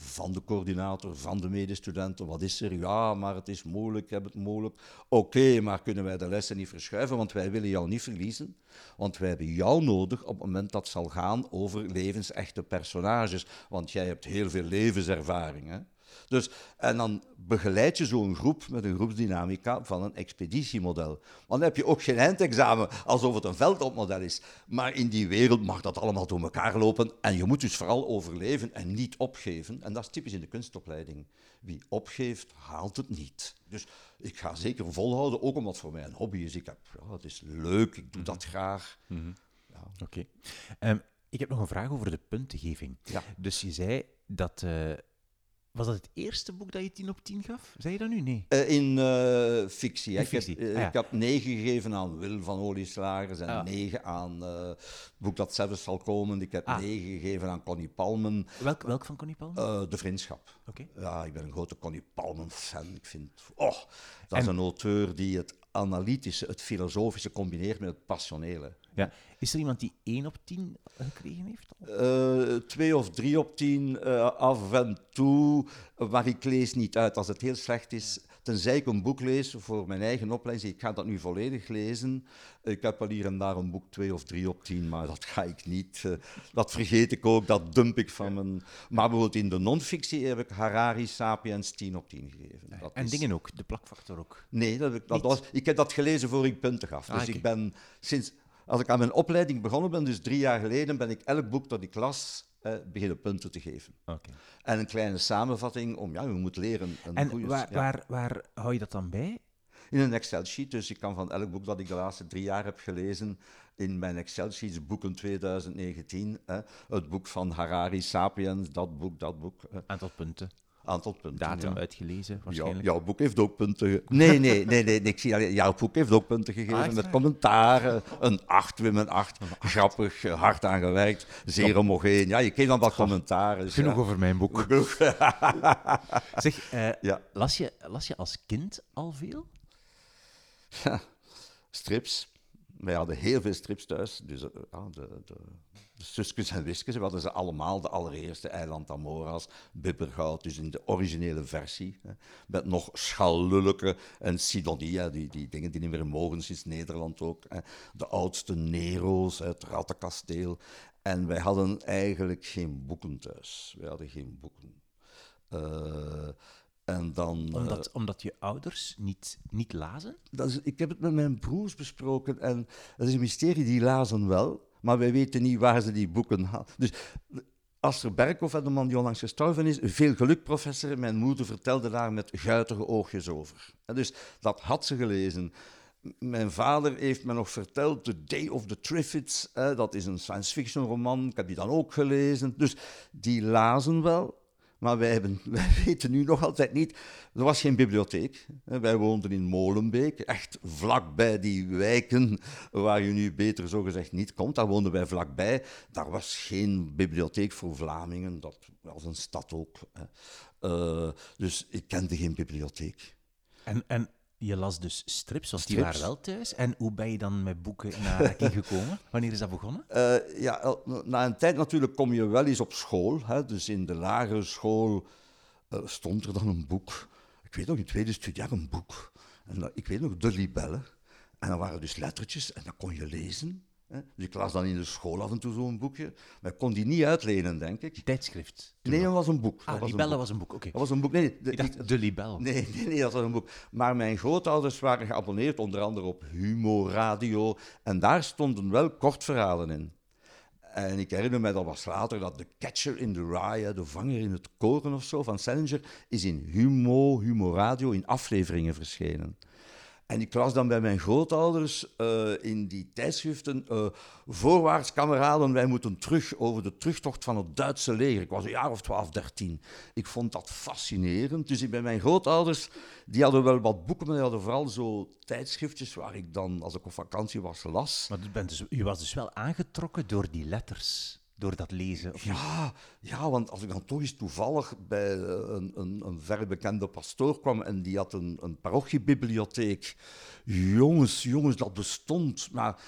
van de coördinator, van de medestudenten. Wat is er? Ja, maar het is moeilijk, heb het moeilijk. Oké, maar kunnen wij de lessen niet verschuiven, want wij willen jou niet verliezen. Want wij hebben jou nodig op het moment dat het zal gaan over levensechte personages. Want jij hebt heel veel levenservaring. Dus, en dan begeleid je zo'n groep met een groepsdynamica van een expeditiemodel. Want dan heb je ook geen eindexamen alsof het een veldopmodel is. Maar in die wereld mag dat allemaal door elkaar lopen. En je moet dus vooral overleven en niet opgeven. En dat is typisch in de kunstopleiding. Wie opgeeft, haalt het niet. Dus ik ga zeker volhouden, ook omdat het voor mij een hobby is. Ik heb, ja, het is leuk, ik doe dat graag. Oké. Ehm, ik heb nog een vraag over de puntengeving. Ja. Dus je zei dat... eh, was dat het eerste boek dat je 10 op 10 gaf? Zei je dat nu? Nee. Eh, in eh, fictie. In Ik, heb, ah, ja. ik heb negen gegeven aan Wil van Olieslagers en Ah. negen aan het boek dat zelfs zal komen. Ik heb Ah. negen gegeven aan Connie Palmen, Welk, welk van Connie Palme? eh, De Vriendschap. Oké. Ja, ik ben een grote Connie Palmen-fan. Ik vind, oh, dat is En- een auteur die het analytische, het filosofische combineert met het passionele. Ja. Is er iemand die 1 op 10 gekregen heeft? Eh, twee of drie op tien eh, af en toe, maar ik lees niet uit als het heel slecht is. Tenzij ik een boek lees voor mijn eigen opleiding, ik ga dat nu volledig lezen. Ik heb wel hier en daar een boek twee of drie op tien, maar dat ga ik niet. eh, dat vergeet ik ook, dat dump ik van mijn... Maar bijvoorbeeld in de non-fictie heb ik Harari Sapiens 10 op 10 gegeven. Dat En is- dingen ook, de plakfactor ook. Nee, dat, heb ik- dat was, ik heb dat gelezen voor ik punten gaf. Ah, Dus ik ben sinds, als ik aan mijn opleiding begonnen ben, dus drie jaar geleden, ben ik elk boek dat ik las eh, beginnen punten te geven. Oké. En een kleine samenvatting om, ja, je moet leren. Een En goeie- waar, ja. waar, waar hou je dat dan bij? In een Excel-sheet, dus ik kan van elk boek dat ik de laatste drie jaar heb gelezen, in mijn Excel-sheets, boeken 2019, hè, het boek van Harari, Sapiens, dat boek, dat boek, eh, Aantal punten. Aantal punten. Datum ja. uitgelezen, Ja, waarschijnlijk. jouw boek heeft ook punten. ge- Nee, nee, nee, nee, nee, ik zie alleen, jouw boek heeft ook punten gegeven Ah, met commentaren. Een 8, Wim een 8. Grappig, eh, hard aan gewerkt, zeer homogeen. Ja, je kreeg dan wat commentaren. dus Genoeg ja. over mijn boek. Zeg, eh, Ja. las, je, las je als kind al veel? Strips. Wij hadden heel veel strips thuis. Dus eh, ja, de, de, de Suskes en Wiskes, we hadden ze allemaal. De allereerste Eiland Amoras, Bibbergoud, dus in de originele versie. Hè, met nog Schallulke en Sidonie, hè, die, die dingen die niet meer mogen sinds Nederland ook. Hè. De oudste Nero's, het Rattenkasteel. En wij hadden eigenlijk geen boeken thuis. Wij hadden geen boeken. Eh, en dan... eh, Omdat, omdat je ouders niet, niet lazen? dat is, ik heb het met mijn broers besproken en dat is een mysterie, die lazen wel, maar wij weten niet waar ze die boeken hadden. Dus Aster Berkhoff, de man die onlangs gestorven is, veel geluk professor, mijn moeder vertelde daar met guitige oogjes over. Dus dat had ze gelezen. Mijn vader heeft me nog verteld, The Day of the Triffids, dat is een science fiction roman, ik heb die dan ook gelezen. Dus die lazen wel, maar wij, hebben, wij weten nu nog altijd niet. Er was geen bibliotheek. Wij woonden in Molenbeek, echt vlakbij die wijken waar je nu beter zogezegd niet komt. Daar woonden wij vlakbij. Daar was geen bibliotheek voor Vlamingen. Dat was een stad ook. Eh, dus ik kende geen bibliotheek. En, en je las dus strips, want die waren wel thuis. En hoe ben je dan met boeken aanraking gekomen? Wanneer is dat begonnen? Eh, ja, na een tijd natuurlijk kom je wel eens op school. Hè, dus in de lagere school eh, stond er dan een boek. Ik weet nog, in het tweede studiejaar een boek. En dat- ik weet nog, De Libelle. En dan waren dus lettertjes en dat kon je lezen. Dus ik las dan in de school af en toe zo'n boekje. Maar ik kon die niet uitlenen, denk ik. Tijdschrift. Nee, dat was een boek. Ah, dat was Libelle een boek. was een boek, oké. Dat was een boek. Nee, de- Ik dacht, de Libel. Nee, nee, nee, dat was een boek. Maar mijn grootouders waren geabonneerd, onder andere op Humo Radio. En daar stonden wel kortverhalen in. En ik herinner me, dat was later, dat The Catcher in the Rye, de vanger in het koren of zo, van Salinger, is in Humo, Humo Radio, in afleveringen verschenen. En ik las dan bij mijn grootouders eh, in die tijdschriften, eh, voorwaarts kameraden, wij moeten terug over de terugtocht van het Duitse leger. Ik was een jaar of 12, 13. Ik vond dat fascinerend. Dus ik bij mijn grootouders, die hadden wel wat boeken, maar die hadden vooral zo tijdschriftjes waar ik dan, als ik op vakantie was, las. Maar je bent dus, je was dus wel aangetrokken door die letters, door dat lezen. Of? Ja, ja, want als ik dan toch eens toevallig bij eh, een, een, een verre bekende pastoor kwam en die had een, een parochiebibliotheek. Jongens, jongens, dat bestond. Maar,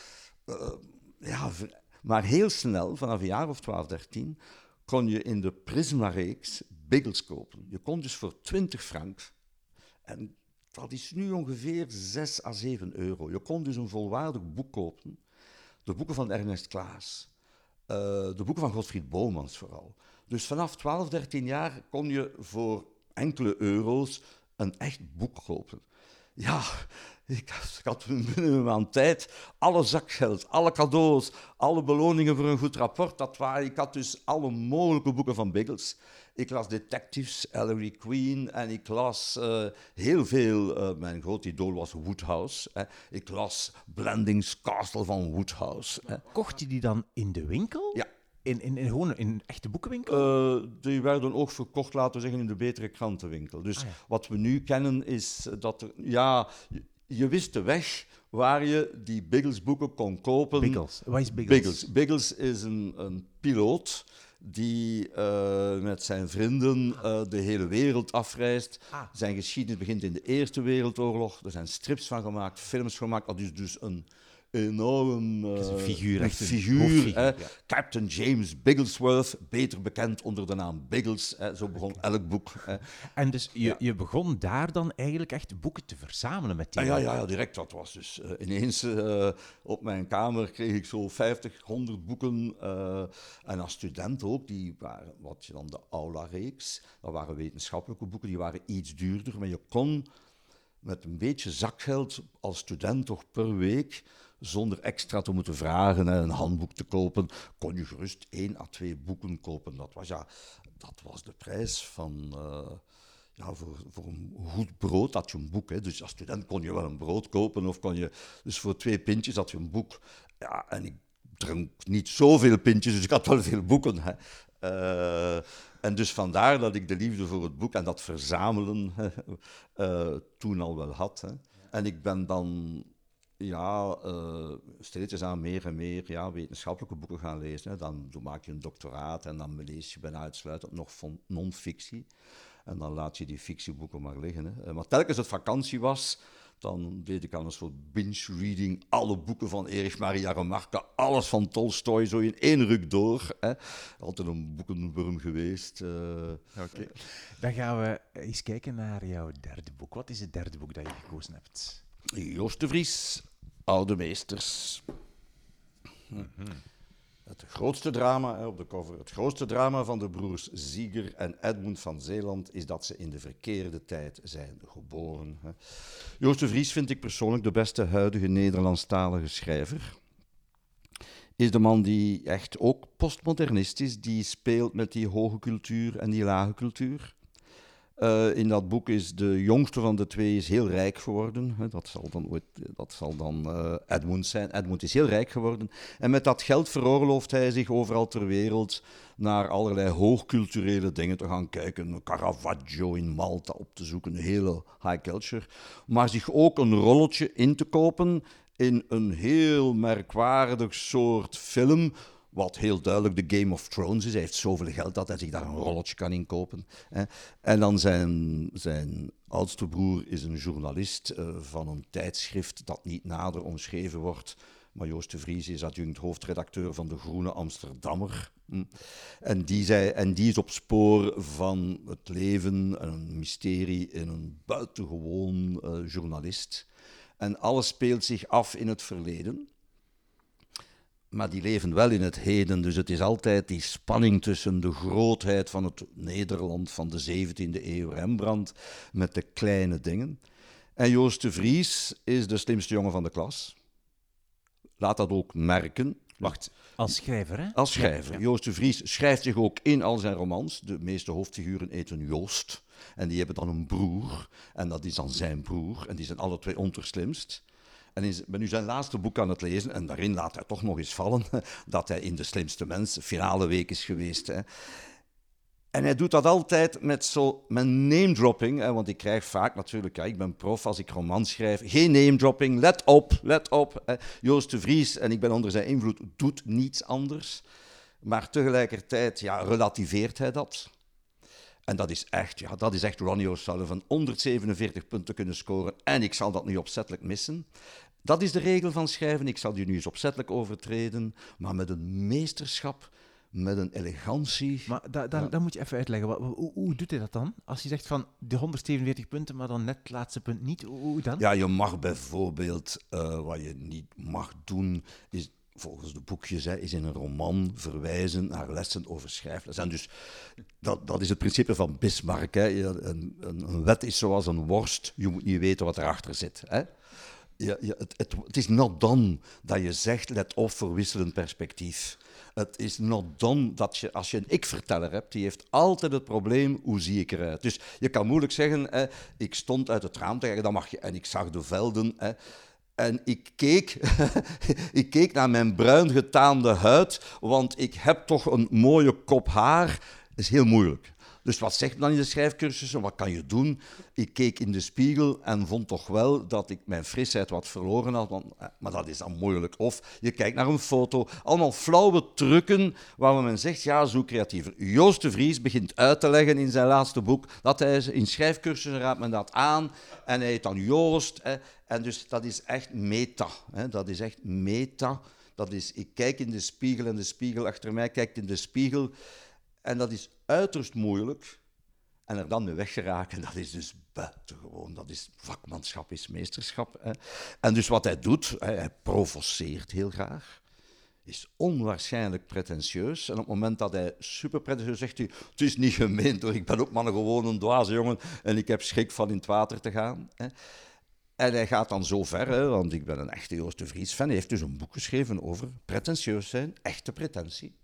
eh, ja, maar heel snel, vanaf een jaar of 12, 13, kon je in de Prisma-reeks Biggles kopen. Je kon dus voor 20 frank, en dat is nu ongeveer 6 à 7 euro. Je kon dus een volwaardig boek kopen. De boeken van Ernest Klaas. Eh, de boeken van Godfried Bomans vooral. Dus vanaf 12, 13 jaar kon je voor enkele euro's een echt boek kopen. Ja, ik had binnen een maand tijd alle zakgeld, alle cadeaus, alle beloningen voor een goed rapport. Dat waren, ik had dus alle mogelijke boeken van Biggles. Ik las Detectives, Ellery Queen en ik las uh, heel veel. Uh, mijn groot idool was Woodhouse. Hè. Ik las Blendings Castle van Woodhouse. Hè. Kocht je die dan in de winkel? Ja. In, in, in, gewoon in een echte boekenwinkel? Uh, die werden ook verkocht, laten we zeggen, in de betere krantenwinkel. Dus Ah, ja. wat we nu kennen is dat er, ja, je, je wist de weg waar je die Biggles boeken kon kopen. Biggles. Wat is Biggles? Biggles, Biggles is een, een piloot die uh, met zijn vrienden uh, de hele wereld afreist. Ah. Zijn geschiedenis begint in de Eerste Wereldoorlog. Er zijn strips van gemaakt, films gemaakt. Dat is dus een enorm uh, figuur, een figuur, hè. ja. Captain James Bigglesworth, beter bekend onder de naam Biggles. Hè. Zo begon elk boek. Hè. En dus je, je begon daar dan eigenlijk echt boeken te verzamelen met die Ah, ja, ja, ja, direct. Dat was dus eh, ineens eh, op mijn kamer kreeg ik zo 50, 100 boeken. en als student ook, die waren wat je dan de Aula-reeks. Dat waren wetenschappelijke boeken, die waren iets duurder. Maar je kon met een beetje zakgeld als student toch per week, zonder extra te moeten vragen en een handboek te kopen, kon je gerust één à twee boeken kopen. Dat was, ja, dat was de prijs van... eh, ja, voor, voor een goed brood had je een boek. Hè. Dus als student kon je wel een brood kopen of kon je... Dus voor twee pintjes had je een boek. Ja, en ik dronk niet zoveel pintjes, dus ik had wel veel boeken. Hè. Eh, en dus vandaar dat ik de liefde voor het boek en dat verzamelen eh, toen al wel had. Hè. En ik ben dan ja, uh, steeds aan meer en meer ja, wetenschappelijke boeken gaan lezen. Hè. Dan, maak je een doctoraat en dan lees je bijna uitsluitend nog van non-fictie. En dan laat je die fictieboeken maar liggen. Hè. Maar telkens het vakantie was, dan deed ik aan een soort binge-reading alle boeken van Erich Maria Remarque, alles van Tolstoy, zo in één ruk door. Hè. Altijd een boekenworm geweest. Uh, Oké. Dan gaan we eens kijken naar jouw derde boek. Wat is het derde boek dat je gekozen hebt? Joost de Vries, Oude Meesters. Hm. Het grootste drama op de cover, het grootste drama van de broers Zieger en Edmund van Zeeland is dat ze in de verkeerde tijd zijn geboren. Joost de Vries vind ik persoonlijk de beste huidige Nederlandstalige schrijver. Is de man die echt ook postmodernist is, die speelt met die hoge cultuur en die lage cultuur. Uh, in dat boek is de jongste van de twee is heel rijk geworden. Dat zal dan, dat zal dan uh, Edmund zijn. Edmund is heel rijk geworden. En met dat geld veroorlooft hij zich overal ter wereld naar allerlei hoogculturele dingen te gaan kijken. Caravaggio in Malta op te zoeken, een hele high culture. Maar zich ook een rolletje in te kopen in een heel merkwaardig soort film wat heel duidelijk de Game of Thrones is. Hij heeft zoveel geld dat hij zich daar een rolletje kan inkopen. Hè. En dan zijn, zijn oudste broer is een journalist uh, van een tijdschrift dat niet nader omschreven wordt. Maar Joost de Vries is adjunct hoofdredacteur van de Groene Amsterdammer. Hm. En, die en die is op spoor van het leven, een mysterie in een buitengewoon uh, journalist. En alles speelt zich af in het verleden maar die leven wel in het heden. Dus het is altijd die spanning tussen de grootheid van het Nederland van de 17e eeuw, Rembrandt, met de kleine dingen. En Joost de Vries is de slimste jongen van de klas. Laat dat ook merken. Wacht, als schrijver, hè? Als schrijver. Ja, ja. Joost de Vries schrijft zich ook in al zijn romans. De meeste hoofdfiguren eten Joost. En die hebben dan een broer. En dat is dan zijn broer. En die zijn alle twee onterslimst. En ben nu zijn laatste boek aan het lezen en daarin laat hij toch nog eens vallen dat hij in De Slimste Mens finale week is geweest. Hè. En hij doet dat altijd met zo met name-dropping, want ik krijg vaak natuurlijk, ja, ik ben prof als ik romans schrijf, geen name-dropping, let op, let op. Hè. Joost de Vries, en ik ben onder zijn invloed, doet niets anders. Maar tegelijkertijd ja, relativeert hij dat. En dat is echt, ja, dat is echt Ronnie O'Sullivan. 147 punten kunnen scoren en ik zal dat nu opzettelijk missen. Dat is de regel van schrijven. Ik zal die nu eens opzettelijk overtreden, maar met een meesterschap, met een elegantie. Maar da, da, Ja. dan moet je even uitleggen. Wat, hoe, hoe doet hij dat dan? Als je zegt van de 147 punten, maar dan net het laatste punt niet. Hoe, hoe dan? Ja, je mag bijvoorbeeld, eh, wat je niet mag doen, is volgens de boekjes, hè, is in een roman verwijzen naar lessen over schrijfles. En dus dat, dat is het principe van Bismarck. Hè. Een, een, een, wet is zoals een worst, je moet niet weten wat erachter zit. Hè. Het, het, is not done dat je zegt, let op voor wisselend perspectief. Het is not done dat je, als je een ik-verteller hebt, die heeft altijd het probleem, hoe zie ik eruit? Dus je kan moeilijk zeggen, ik stond uit het raam te kijken, dan mag je, en ik zag de velden. En ik keek, ik keek naar mijn bruin getaande huid, want ik heb toch een mooie kop haar. Dat is heel moeilijk. Dus wat zegt men dan in de schrijfcursussen? Wat kan je doen? Ik keek in de spiegel en vond toch wel dat ik mijn frisheid wat verloren had. Want, eh, maar dat is dan moeilijk. Of je kijkt naar een foto. Allemaal flauwe trucken waar men zegt, ja, zo creatiever. Joost de Vries begint uit te leggen in zijn laatste boek dat hij in schrijfcursussen raadt men dat aan. En hij heet dan Joost. Hè. En dus dat is echt meta. Hè. Dat is echt meta. Dat is, ik kijk in de spiegel en de spiegel achter mij kijkt in de spiegel. En dat is uiterst moeilijk. En er dan mee weggeraken, dat is dus buitengewoon. Dat is vakmanschap, is meesterschap. Hè. En dus wat hij doet, hij provoceert heel graag. Is onwaarschijnlijk pretentieus. En op het moment dat hij super pretentieus zegt, hij, het is niet gemeend hoor, ik ben ook maar een gewoon een dwaze jongen en ik heb schrik van in het water te gaan. Hè. En hij gaat dan zo ver, hè, want ik ben een echte Joost de Vries fan. Hij heeft dus een boek geschreven over pretentieus zijn, echte pretentie.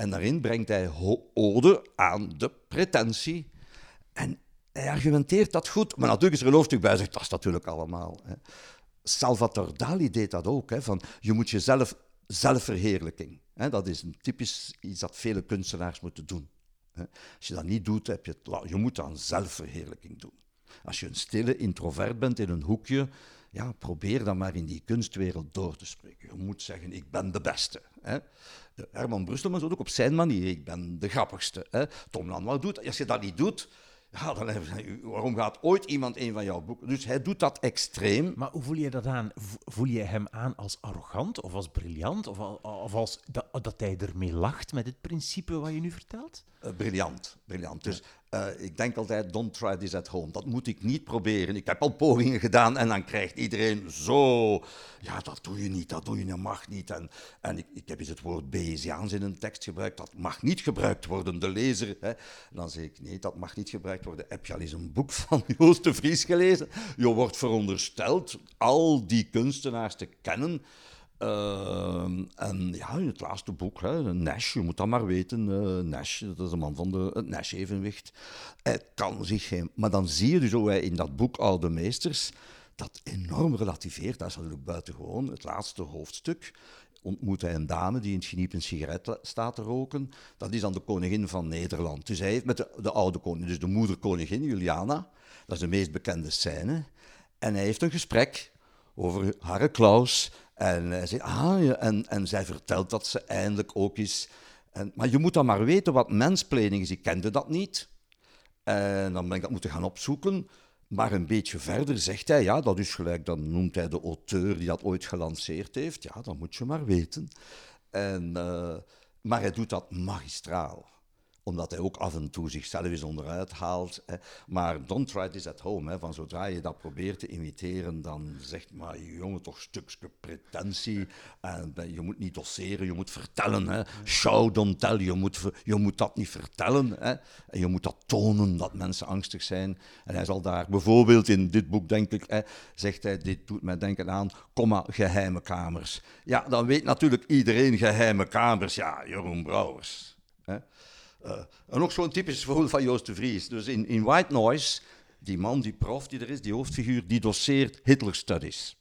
En daarin brengt hij ode aan de pretentie. En hij argumenteert dat goed, maar natuurlijk is er een hoofdstuk bij, zegt dat is natuurlijk allemaal. Hè. Salvatore Dali deed dat ook, hè, van je moet jezelf zelfverheerlijking. Hè, dat is een typisch iets dat vele kunstenaars moeten doen. Hè. Als je dat niet doet, heb je, het, je moet dan zelfverheerlijking doen. Als je een stille introvert bent in een hoekje, ja, probeer dan maar in die kunstwereld door te spreken. Je moet zeggen, ik ben de beste. Hè. Herman Brusselman zou ook op zijn manier, ik ben de grappigste. Hè. Tom Lanois doet Als je dat niet doet, ja, dan, waarom gaat ooit iemand een van jouw boeken... Dus hij doet dat extreem. Maar hoe voel je dat aan? Voel je hem aan als arrogant of als briljant? Of, of als dat, dat hij ermee lacht met het principe wat je nu vertelt? Uh, briljant, briljant. Dus uh, ik denk altijd, don't try this at home. Dat moet ik niet proberen. Ik heb al pogingen gedaan en dan krijgt iedereen zo... Ja, dat doe je niet, dat doe je, dat mag niet. En, en ik, ik heb eens het woord Bayesiaans in een tekst gebruikt. Dat mag niet gebruikt worden, de lezer. Hè. dan zeg ik, nee, dat mag niet gebruikt worden. Heb je al eens een boek van Joost de Vries gelezen? Je wordt verondersteld al die kunstenaars te kennen... Uh, en ja, in het laatste boek, hè, Nash, je moet dat maar weten. Uh, Nash, dat is de man van de, het Nash-evenwicht. Hij kan zich geen... Maar dan zie je dus hij in dat boek Oude Meesters dat enorm relativeert. Dat is natuurlijk buitengewoon. Het laatste hoofdstuk ontmoet hij een dame die in het geniep een sigaret staat te roken. Dat is dan de koningin van Nederland. Dus hij heeft met de, de oude koningin, dus de moederkoningin, Juliana, dat is de meest bekende scène. En hij heeft een gesprek over Harre Klaus en, zegt, ah, ja, en, en zij vertelt dat ze eindelijk ook is. En, maar je moet dan maar weten wat mensplanning is. Ik kende dat niet. En dan ben ik dat moeten gaan opzoeken. Maar een beetje verder zegt hij, ja, dat is gelijk, dan noemt hij de auteur die dat ooit gelanceerd heeft. Ja, dat moet je maar weten. En, uh, maar hij doet dat magistraal omdat hij ook af en toe zichzelf eens onderuit haalt. Hè. Maar don't try this at home. Hè. Van zodra je dat probeert te imiteren, dan zegt maar jongen toch stukje pretentie. En je moet niet doseren, je moet vertellen. Hè. Show, don't tell. Je moet, je moet dat niet vertellen. Hè. En je moet dat tonen dat mensen angstig zijn. En hij zal daar bijvoorbeeld in dit boek, denk ik, hè, zegt hij, dit doet mij denken aan, komma, geheime kamers. Ja, dan weet natuurlijk iedereen geheime kamers. Ja, Jeroen Brouwers. Hè. Uh, en ook zo'n typisch voorbeeld van Joost de Vries. Dus in, in White Noise, die man, die prof die er is, die hoofdfiguur, die doseert Hitler Studies.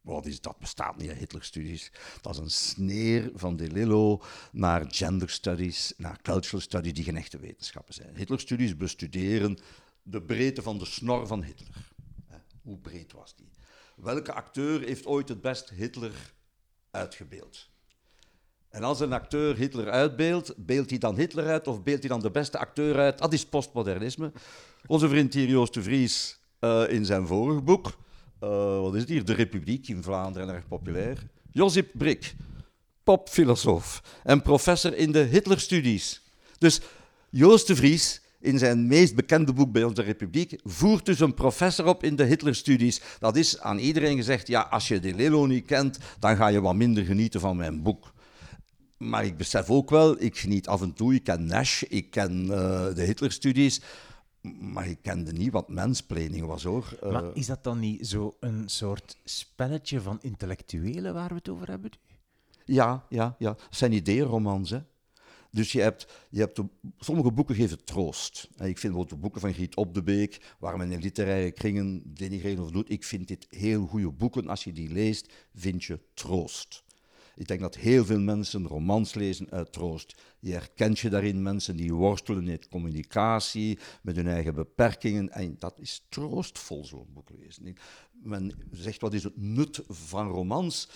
Wat is dat? Bestaat niet, Hitler Studies. Dat is een sneer van De Lillo naar gender studies, naar cultural studies, die geen echte wetenschappen zijn. Hitler Studies bestuderen de breedte van de snor van Hitler. Hoe breed was die? Welke acteur heeft ooit het best Hitler uitgebeeld? En als een acteur Hitler uitbeeldt, beeldt hij dan Hitler uit of beeldt hij dan de beste acteur uit? Dat is postmodernisme. Onze vriend hier Joost de Vries uh, in zijn vorig boek, uh, wat is het hier? De Republiek in Vlaanderen, erg populair. Josip Brik, popfilosoof en professor in de Hitlerstudies. Dus Joost de Vries in zijn meest bekende boek bij onze republiek, voert dus een professor op in de Hitlerstudies. Dat is aan iedereen gezegd, ja, als je de Lelo niet kent, dan ga je wat minder genieten van mijn boek. Maar ik besef ook wel, ik geniet af en toe, ik ken Nash, ik ken uh, de Hitlerstudies, maar ik kende niet wat mensplaining was hoor. Maar is dat dan niet zo een soort spelletje van intellectuelen waar we het over hebben? Ja, ja, ja. Het zijn ideeënromans, hè. Dus je hebt, je hebt sommige boeken geven troost. ik vind bijvoorbeeld de boeken van Griet Op de Beek, waar men in literaire kringen denigreren of doet. Ik vind dit heel goede boeken. Als je die leest, vind je troost. Ik denk dat heel veel mensen romans lezen uit troost. Je herkent je daarin mensen die worstelen met communicatie, met hun eigen beperkingen. En dat is troostvol, zo'n boek lezen. Men zegt, wat is het nut van romans?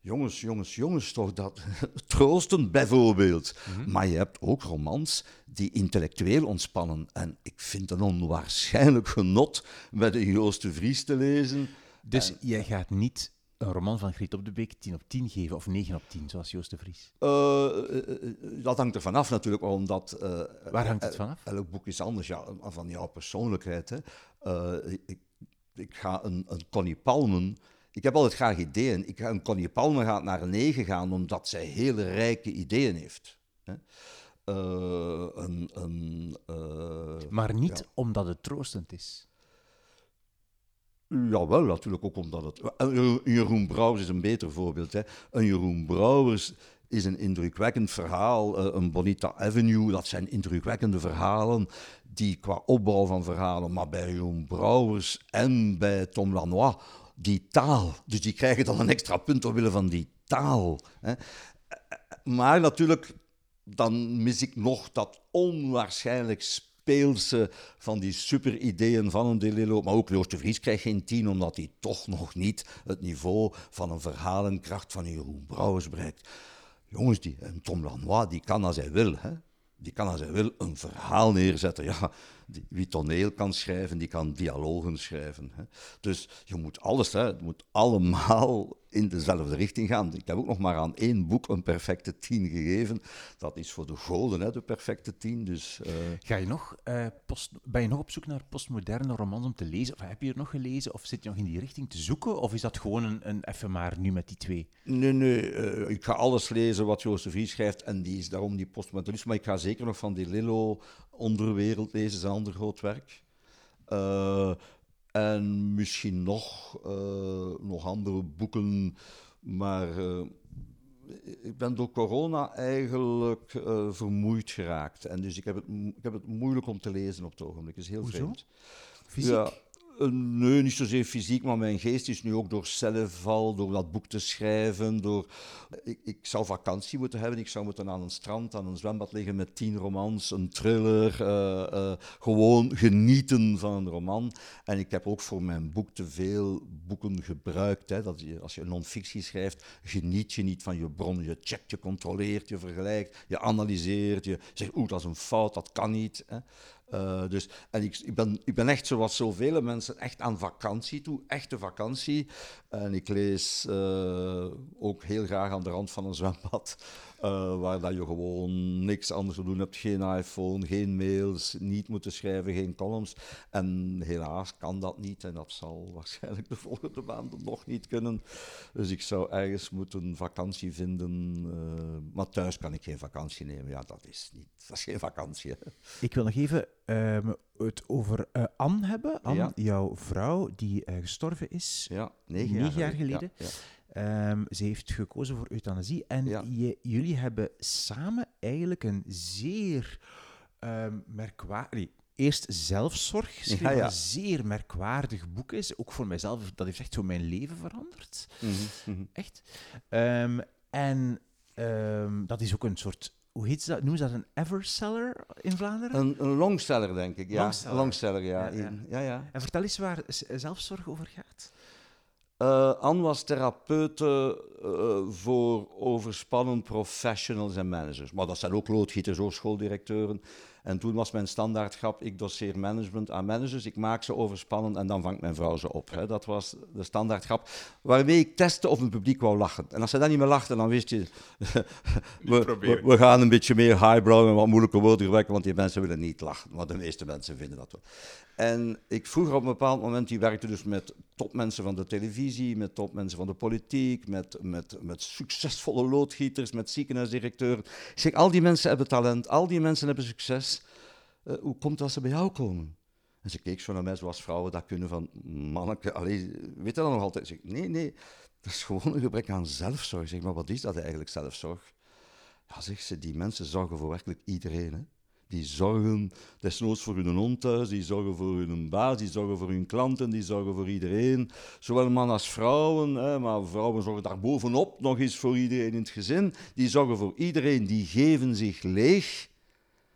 Jongens, jongens, jongens, toch dat troosten bijvoorbeeld. Mhm. Maar je hebt ook romans die intellectueel ontspannen. En ik vind het een onwaarschijnlijk genot met de Joost de Vries te lezen. Dus jij gaat niet een roman van Griet op de Beek 10 op 10 geven of 9 op 10, zoals Joost de Vries? Uh, dat hangt er vanaf natuurlijk, omdat... Uh, Waar hangt het vanaf? Elk boek is anders, ja, van jouw persoonlijkheid. Hè. Ik, ik, ga een, een Connie Palmen ik heb altijd graag ideeën. Ik, een Connie Palme gaat naar een 9 gaan omdat zij hele rijke ideeën heeft. Hè. Een, een, maar niet omdat het troostend is. Jawel, natuurlijk ook omdat het. Een Jeroen Brouwers is een beter voorbeeld. Hè. Een Jeroen Brouwers is een indrukwekkend verhaal. Uh, een Bonita Avenue, dat zijn indrukwekkende verhalen. Die qua opbouw van verhalen, maar bij Jeroen Brouwers en bij Tom Lanois die taal. Dus die krijgen dan een extra punt omwille van die taal. Hè. Maar natuurlijk, dan mis ik nog dat onwaarschijnlijk speelse van die super ideeën van een Delillo. Maar ook Joost de Vries krijgt geen tien, omdat hij toch nog niet het niveau van een verhalenkracht van Jeroen Brouwers bereikt. Jongens, die, en Tom Lanois, die kan als hij wil. Hè. Die kan als hij wil een verhaal neerzetten. Ja, wie toneel kan schrijven, die kan dialogen schrijven. Hè. Dus je moet alles, hè, het moet allemaal in dezelfde richting gaan. Ik heb ook nog maar aan één boek een perfecte tien gegeven. Dat is voor de goden, hè, de perfecte tien. Dus, uh... Ga je nog, uh, post, ben je nog op zoek naar postmoderne romans om te lezen? Of heb je er nog gelezen? Of zit je nog in die richting te zoeken? Of is dat gewoon een, een even maar nu met die twee? Nee, nee. Uh, ik ga alles lezen wat de schrijft. En die is daarom die postmodernisme. Maar ik ga zeker nog van die Lillo Onderwereld lezen, zijn ander groot werk. Uh, en misschien nog, uh, nog andere boeken, maar uh, ik ben door corona eigenlijk vermoeid geraakt. En dus ik heb, het, ik heb het moeilijk om te lezen op het ogenblik. Het is heel Hoezo? vreemd. Fysiek? Ja, nee, niet zozeer fysiek, maar mijn geest is nu ook door cellenval, door dat boek te schrijven. Door... Ik, ik zou vakantie moeten hebben, ik zou moeten aan een strand, aan een zwembad liggen met tien romans, een thriller, uh, gewoon genieten van een roman. En ik heb ook voor mijn boek te veel boeken gebruikt. Hè, dat je, als je non-fictie schrijft, geniet je niet van je bron. Je checkt, je controleert, je vergelijkt, je analyseert, je zegt, oeh, dat is een fout, dat kan niet. Hè. Uh, dus, en ik, ik, ben, ik ben echt, zoals zoveel mensen, echt aan vakantie toe, echte vakantie. En ik lees uh, ook heel graag aan de rand van een zwembad. Uh, waar dat je gewoon niks anders te doen hebt. Geen iPhone, geen mails, niet moeten schrijven, geen columns. En helaas kan dat niet en dat zal waarschijnlijk de volgende maanden nog niet kunnen. Dus ik zou ergens moeten vakantie vinden. Uh, maar thuis kan ik geen vakantie nemen. Ja, dat is, niet, dat is geen vakantie. Ik wil nog even um, het over uh, Anne hebben. Anne, ja. jouw vrouw, die gestorven is ja, negen, jaar, jaar geleden. Ja, Um, ze heeft gekozen voor euthanasie. En ja. je, jullie hebben samen eigenlijk een zeer um, merkwaardig. Eerst zelfzorg Ja, ja. een zeer merkwaardig boek is. Ook voor mijzelf, dat heeft echt zo mijn leven veranderd. Mhm, mhm. Echt. Um, en dat is ook een soort hoe heet ze dat? Noemen ze dat een everseller in Vlaanderen? Een, een longseller, denk ik. Ja, Longseller. longseller, ja. Ja, ja. Ja, ja. En vertel eens waar zelfzorg over gaat. Eh, Anne was therapeute eh, voor overspannen professionals en managers. Maar dat zijn ook loodgieters, ook schooldirecteuren. En toen was mijn standaardgrap, ik doseer management aan managers, ik maak ze overspannen en dan vangt mijn vrouw ze op. Hè. Dat was de standaardgrap, waarmee ik testte of het publiek wou lachen. En als ze dan niet meer lachten, dan wist je, we, we, we, gaan een beetje meer highbrow en wat moeilijke woorden gebruiken, want die mensen willen niet lachen. Maar de meeste mensen vinden dat wel. En ik vroeg op een bepaald moment, die werkte dus met topmensen van de televisie, met topmensen van de politiek, met, met, met succesvolle loodgieters, met ziekenhuisdirecteuren. Ik zeg, al die mensen hebben talent, al die mensen hebben succes. Uh, hoe komt dat ze bij jou komen? En ze keek zo naar mij zoals vrouwen dat kunnen van, manneke, allee, weet je dat nog altijd? Zeg, nee, nee, dat is gewoon een gebrek aan zelfzorg. Zeg, maar wat is dat eigenlijk, zelfzorg? Ja, zegt ze, die mensen zorgen voor werkelijk iedereen. Die zorgen desnoods voor hun hond die zorgen voor hun baas, die zorgen voor hun klanten, die zorgen voor iedereen. Zowel man als vrouwen, hè, maar vrouwen zorgen daar bovenop nog eens voor iedereen in het gezin. Die zorgen voor iedereen, die geven zich leeg.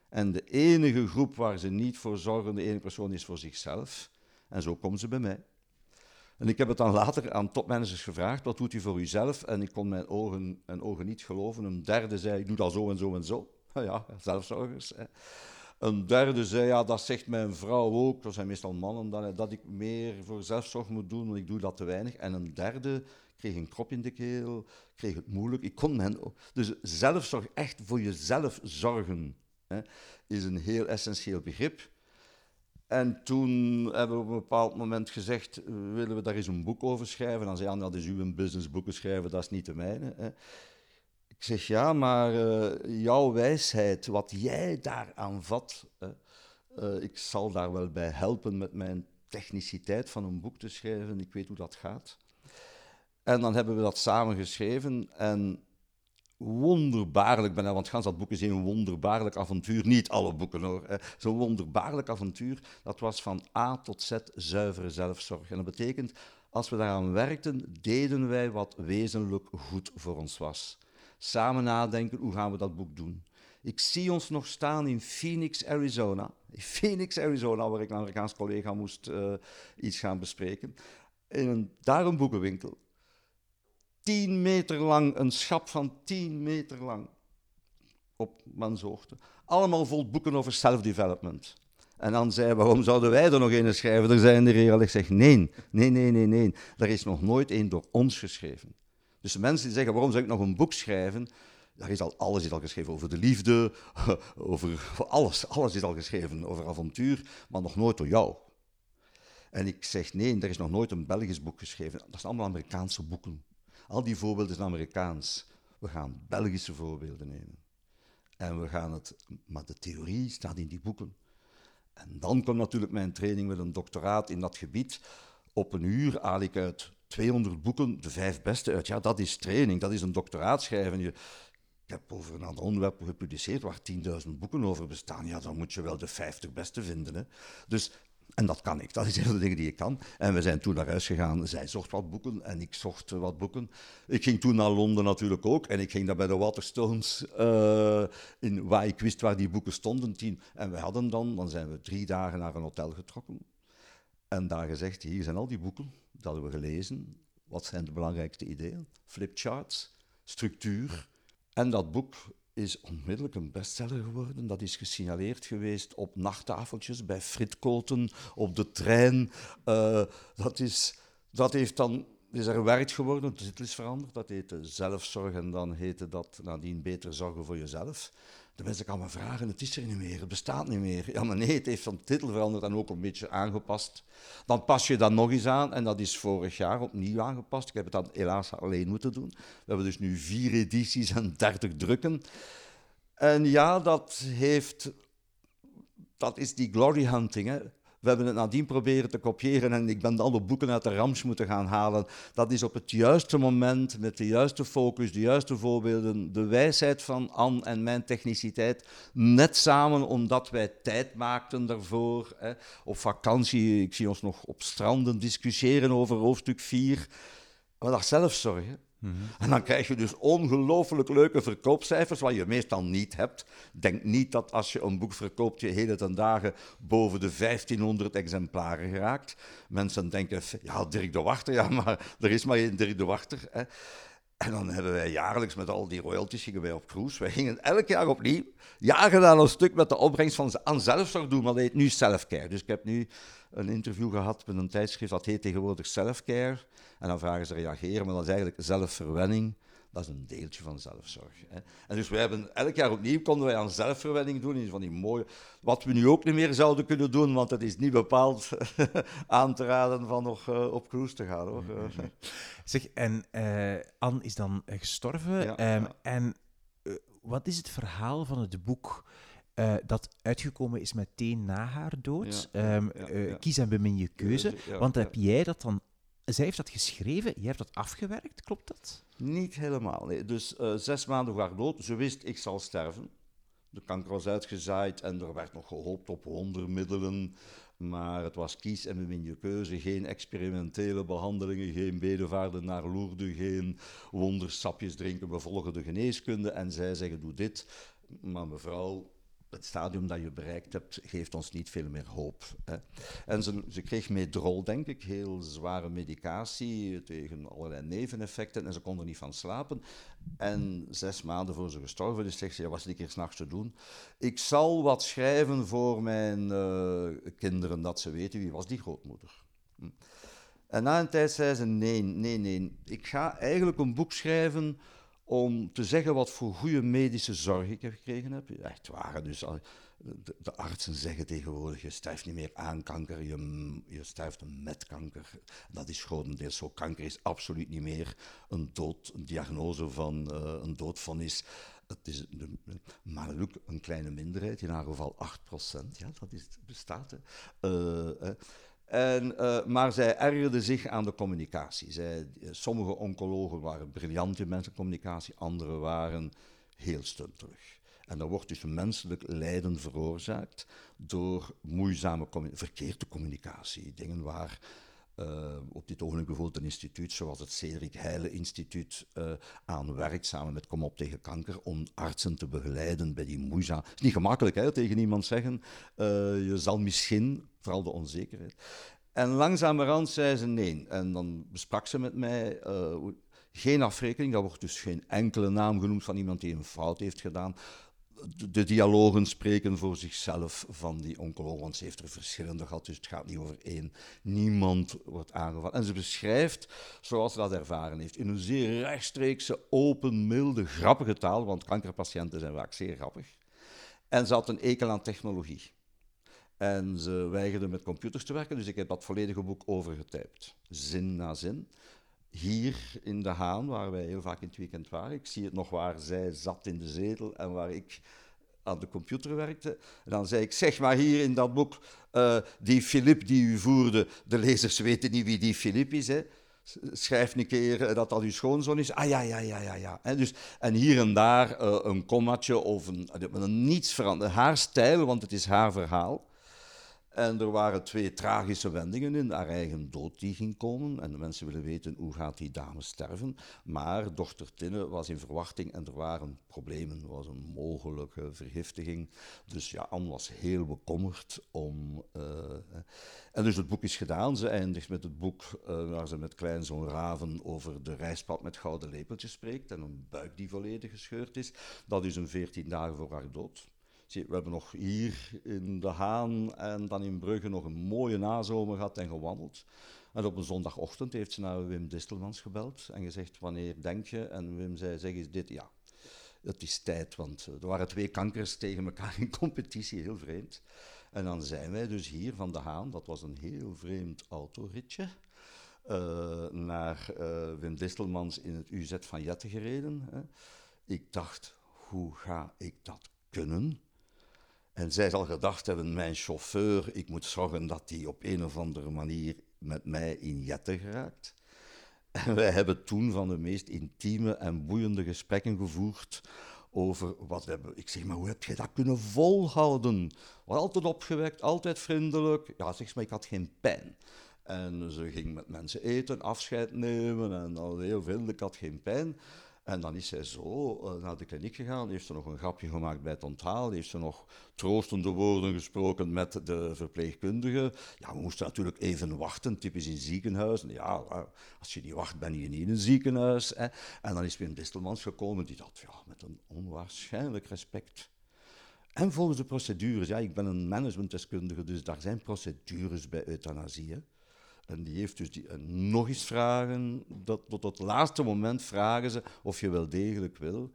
En de enige groep waar ze niet voor zorgen, de ene persoon is voor zichzelf. En zo komen ze bij mij. En ik heb het dan later aan topmanagers gevraagd, wat doet u voor uzelf? En ik kon mijn ogen, ogen niet geloven. Een derde zei, ik doe dat zo en zo en zo. Ja, zelfzorgers. Een derde zei, ja, dat zegt mijn vrouw ook, dat zijn meestal mannen, dat, dat ik meer voor zelfzorg moet doen, want ik doe dat te weinig. En een derde kreeg een krop in de keel, kreeg het moeilijk. Ik kon men, dus zelfzorg, echt voor jezelf zorgen, hè, is een heel essentieel begrip. En toen hebben we op een bepaald moment gezegd, willen we daar eens een boek over schrijven? Dan zei Jan, dat is uw business boeken schrijven, dat is niet de mijne. Hè. Ik zeg ja, maar uh, jouw wijsheid, wat jij daaraan vat, uh, ik zal daar wel bij helpen met mijn techniciteit van een boek te schrijven. Ik weet hoe dat gaat. En dan hebben we dat samen geschreven en wonderbaarlijk ben want gans dat boek is een wonderbaarlijk avontuur. Niet alle boeken hoor. Zo'n wonderbaarlijk avontuur, dat was van A tot Z zuivere zelfzorg. En dat betekent, als we daaraan werkten, deden wij wat wezenlijk goed voor ons was samen nadenken, hoe gaan we dat boek doen? Ik zie ons nog staan in Phoenix, Arizona. Phoenix, Arizona, waar ik een Amerikaans collega moest uh, iets gaan bespreken. In een, daar een boekenwinkel. Tien meter lang, een schap van tien meter lang. Op manshoogte. Allemaal vol boeken over self-development. En dan zei waarom zouden wij er nog een schrijven? Er zijn er hier al. Ik zeg, nee, nee, nee, nee, nee. Er is nog nooit één door ons geschreven. Dus mensen die zeggen, waarom zou ik nog een boek schrijven? Daar is al, alles is al geschreven over de liefde, over alles. Alles is al geschreven over avontuur, maar nog nooit door jou. En ik zeg, nee, er is nog nooit een Belgisch boek geschreven. Dat zijn allemaal Amerikaanse boeken. Al die voorbeelden zijn Amerikaans. We gaan Belgische voorbeelden nemen. En we gaan het, maar de theorie staat in die boeken. En dan komt natuurlijk mijn training met een doctoraat in dat gebied. Op een uur haal ik uit 200 boeken, de vijf beste uit. Ja, dat is training, dat is een doctoraat schrijven. Je, ik heb over een aantal onderwerpen gepubliceerd waar 10.000 boeken over bestaan. Ja, dan moet je wel de 50 beste vinden. Hè. Dus, en dat kan ik, dat is een van de dingen die ik kan. En we zijn toen naar huis gegaan. Zij zocht wat boeken en ik zocht wat boeken. Ik ging toen naar Londen natuurlijk ook. En ik ging daar bij de Waterstones, uh, in, waar ik wist waar die boeken stonden. Tien. En we hadden dan, dan zijn we drie dagen naar een hotel getrokken. En daar gezegd, hier zijn al die boeken dat hebben we gelezen. Wat zijn de belangrijkste ideeën? Flipcharts, structuur. En dat boek is onmiddellijk een bestseller geworden. Dat is gesignaleerd geweest op nachttafeltjes, bij fritkoten, op de trein. Uh, dat, is, dat heeft dan, is er werkt geworden, de titel is veranderd. Dat heette zelfzorg en dan heette dat nadien beter zorgen voor jezelf. De mensen kan me vragen, het is er niet meer, het bestaat niet meer. Ja, maar nee, het heeft van titel veranderd en ook een beetje aangepast. Dan pas je dat nog eens aan en dat is vorig jaar opnieuw aangepast. Ik heb het dan helaas alleen moeten doen. We hebben dus nu vier edities en dertig drukken. En ja, dat heeft... Dat is die glory hunting, hè. We hebben het nadien proberen te kopiëren en ik ben alle boeken uit de Rams moeten gaan halen. Dat is op het juiste moment, met de juiste focus, de juiste voorbeelden, de wijsheid van Anne en mijn techniciteit, net samen omdat wij tijd maakten daarvoor. Hè. Op vakantie, ik zie ons nog op stranden discussiëren over hoofdstuk 4. Maar dat En dan krijg je dus ongelooflijk leuke verkoopcijfers, wat je meestal niet hebt. Denk niet dat als je een boek verkoopt, je hele ten dagen boven de 1500 exemplaren geraakt. Mensen denken, ja, Dirk de Wachter, ja, maar er is maar één Dirk de Wachter. Hè. En dan hebben wij jaarlijks met al die royalties gingen wij op cruise. Wij gingen elk jaar opnieuw, jagen aan een stuk met de opbrengst van aan zelfzorg doen, maar dat heet nu selfcare. Dus ik heb nu een interview gehad met een tijdschrift dat heet tegenwoordig selfcare. En dan vragen ze reageren, maar dat is eigenlijk zelfverwenning. Dat is een deeltje van zelfzorg. Hè. En dus wij hebben elk jaar opnieuw konden wij aan zelfverwenning doen. In van die mooie, wat we nu ook niet meer zouden kunnen doen, want het is niet bepaald aan te raden van nog uh, op cruise te gaan. Hoor. zeg, en uh, Anne is dan gestorven. Ja, um, ja. En uh, wat is het verhaal van het boek? Uh, dat uitgekomen is meteen na haar dood. Ja, um, ja, uh, ja. Kies en bemin je keuze. Want heb jij dat dan... Zij heeft dat geschreven, jij hebt dat afgewerkt, klopt dat? Niet helemaal. Nee. Dus uh, zes maanden voor haar dood, ze wist ik zal sterven. De kanker was uitgezaaid en er werd nog gehoopt op wondermiddelen. Maar het was kies en bemin je keuze. Geen experimentele behandelingen, geen bedevaarden naar Lourdes, geen wondersapjes drinken. We volgen de geneeskunde en zij zeggen doe dit. Maar mevrouw, het stadium dat je bereikt hebt, geeft ons niet veel meer hoop. Hè. En ze, ze kreeg medrol, denk ik, heel zware medicatie tegen allerlei neveneffecten en ze kon er niet van slapen. En zes maanden voor ze gestorven is, zegt ze, ja, wat zit ik s'nachts te doen? Ik zal wat schrijven voor mijn uh, kinderen, dat ze weten wie was die grootmoeder. Hm. En na een tijd zei ze, nee, nee, nee, ik ga eigenlijk een boek schrijven om te zeggen wat voor goede medische zorg ik heb gekregen heb. Echt waar, dus de, de, artsen zeggen tegenwoordig, je sterft niet meer aan kanker, je, je sterft met kanker. Dat is grotendeels zo. Kanker is absoluut niet meer een, dood, een diagnose van uh, een doodvonnis. Het is maar ook een kleine minderheid, in haar geval 8%, ja, dat is, bestaat. Uh, uh, en, uh, maar zij ergerde zich aan de communicatie. Zij, sommige oncologen waren briljant in mensencommunicatie, andere waren heel stuntelig. En er wordt dus menselijk lijden veroorzaakt door moeizame, verkeerde communicatie. Dingen waar uh, op dit ogenblik bijvoorbeeld een instituut zoals het Cedric Heijlen Instituut uh, aan werkt, samen met Kom op tegen kanker, om artsen te begeleiden bij die moeizaam. Het is niet gemakkelijk hè, tegen iemand zeggen, uh, je zal misschien, vooral de onzekerheid. En langzamerhand zei ze nee. En dan besprak ze met mij geen afrekening, daar wordt dus geen enkele naam genoemd van iemand die een fout heeft gedaan de, dialogen spreken voor zichzelf van die oncoloog, want ze heeft er verschillende gehad, dus het gaat niet over één. Niemand wordt aangevallen. En ze beschrijft, zoals ze dat ervaren heeft, in een zeer rechtstreekse, open, milde, grappige taal, want kankerpatiënten zijn vaak zeer grappig. En ze had een ekel aan technologie. En ze weigerde met computers te werken, dus ik heb dat volledige boek overgetypt, zin na zin hier in De Haan, waar wij heel vaak in het weekend waren. Ik zie het nog waar zij zat in de zetel en waar ik aan de computer werkte. Dan zei ik, zeg maar hier in dat boek, uh, die Filip die u voerde, de lezers weten niet wie die Filip is, hè. Schrijf een keer dat dat uw schoonzoon is. Ah ja, ja, ja, ja. ja. En, dus, en hier en daar uh, een kommatje of een, een niets veranderen. Haar stijl, want het is haar verhaal. En er waren twee tragische wendingen in haar eigen dood die ging komen. En de mensen willen weten hoe gaat die dame sterven. Maar dochter Tinne was in verwachting en er waren problemen. Er was een mogelijke vergiftiging. Dus ja, Anne was heel bekommerd om... Uh, en dus het boek is gedaan. Ze eindigt met het boek uh, waar ze met kleinzoon Raven over de reispad met gouden lepeltjes spreekt. En een buik die volledig gescheurd is. Dat is een veertien dagen voor haar dood. We hebben nog hier in De Haan en dan in Brugge nog een mooie nazomer gehad en gewandeld. En op een zondagochtend heeft ze naar Wim Distelmans gebeld en gezegd, wanneer denk je? En Wim zei, zeg eens dit, ja, het is tijd, want er waren twee kankers tegen elkaar in competitie, heel vreemd. En dan zijn wij dus hier van De Haan, dat was een heel vreemd autoritje, uh, naar uh, Wim Distelmans in het UZ van Jette gereden. Hè. Ik dacht, hoe ga ik dat kunnen? En zij zal gedacht hebben, mijn chauffeur, ik moet zorgen dat hij op een of andere manier met mij in Jette geraakt. En wij hebben toen van de meest intieme en boeiende gesprekken gevoerd over wat hebben. Ik zeg, maar hoe heb je dat kunnen volhouden? Was altijd opgewekt, altijd vriendelijk. Ja, zeg maar, ik had geen pijn. En ze ging met mensen eten, afscheid nemen en al heel veel, ik had geen pijn. En dan is zij zo uh, naar de kliniek gegaan, heeft ze nog een grapje gemaakt bij het onthaal, heeft ze nog troostende woorden gesproken met de verpleegkundige. Ja, we moesten natuurlijk even wachten, typisch in ziekenhuizen. Ja, als je niet wacht, ben je niet in een ziekenhuis. Hè. En dan is Wim Distelmans gekomen, die dat ja, met een onwaarschijnlijk respect. En volgens de procedures, ja, ik ben een managementdeskundige, dus daar zijn procedures bij euthanasie. En die heeft dus die, en nog eens vragen, dat, tot het laatste moment vragen ze of je wel degelijk wil.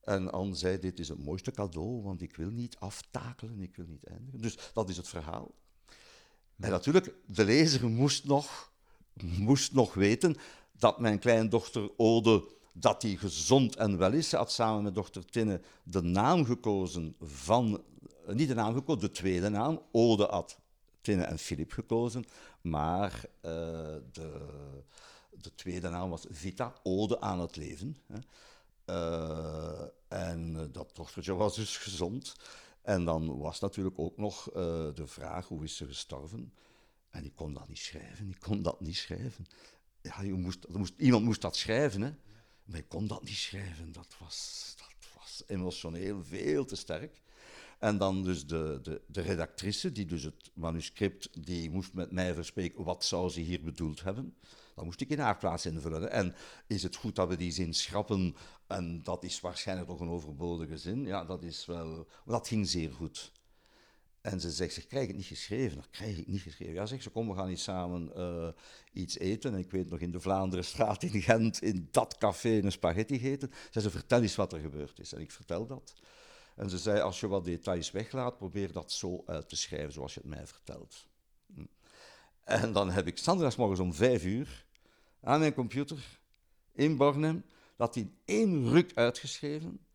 En Anne zei, dit is het mooiste cadeau, want ik wil niet aftakelen, ik wil niet eindigen. Dus dat is het verhaal. En natuurlijk, de lezer moest nog, moest nog weten dat mijn kleindochter Ode, dat die gezond en wel is. Ze had samen met dochter Tinne de naam gekozen van, niet de naam gekozen, de tweede naam, Ode had En Filip gekozen, maar uh, de, de, tweede naam was Vita, Ode aan het leven. Hè. Uh, en dat dochtertje was dus gezond. En dan was natuurlijk ook nog de vraag, hoe is ze gestorven? En ik kon dat niet schrijven, ik kon dat niet schrijven. Ja, je moest, moest, iemand moest dat schrijven, hè. maar ik kon dat niet schrijven. Dat was, dat was emotioneel veel te sterk. En dan dus de, de, de redactrice, die dus het manuscript, die moest met mij verspreken, wat zou ze hier bedoeld hebben? Dan moest ik in haar plaats invullen. En is het goed dat we die zin schrappen? En dat is waarschijnlijk toch een overbodige zin. Ja, dat is wel... Dat ging zeer goed. En ze zegt, ze krijg het niet geschreven. Dat krijg ik niet geschreven. Ja, zegt ze, kom, we gaan eens samen uh, iets eten. En ik weet nog in de Vlaanderenstraat in Gent, in dat café, een spaghetti gegeten. Ze vertel eens wat er gebeurd is. En ik vertel dat. En ze zei, als je wat details weglaat, probeer dat zo uit te schrijven zoals je het mij vertelt. Hm. En dan heb ik morgens om vijf uur aan mijn computer in Bornem dat in één ruk uitgeschreven.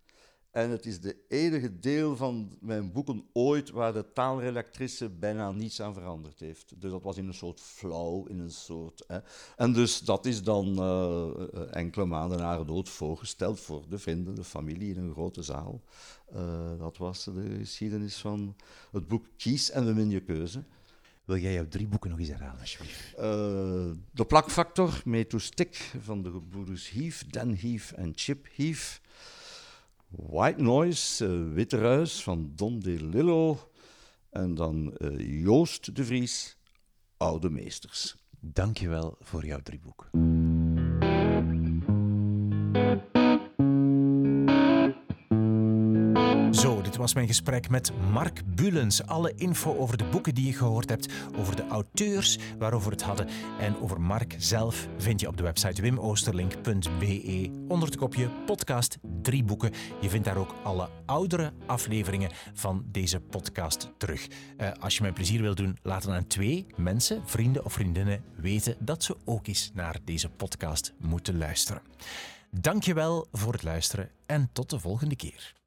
En het is de enige deel van mijn boeken ooit waar de taalredactrice bijna niets aan veranderd heeft. Dus dat was in een soort flow, in een soort. Hè. En dus dat is dan uh, enkele maanden na haar dood voorgesteld voor de vrienden, de familie in een grote zaal. Uh, dat was de geschiedenis van het boek Kies en we min je keuze. Wil jij jouw drie boeken nog eens herhalen, alsjeblieft? Uh, de Plakfactor, Mee to Stick van de gebroeders Heath, Dan Heath en Chip Heath. White Noise, uh, Witte Ruis van Don De Lillo. En dan uh, Joost de Vries, Oude Meesters. Dankjewel voor jouw drie Dit was mijn gesprek met Mark Bulens. Alle info over de boeken die je gehoord hebt, over de auteurs waarover we het hadden en over Mark zelf vind je op de website wimoosterlink.be onder het kopje podcast drie boeken. Je vindt daar ook alle oudere afleveringen van deze podcast terug. Uh, als je mij plezier wil doen, laat dan aan twee mensen, vrienden of vriendinnen, weten dat ze ook eens naar deze podcast moeten luisteren. Dankjewel voor het luisteren en tot de volgende keer.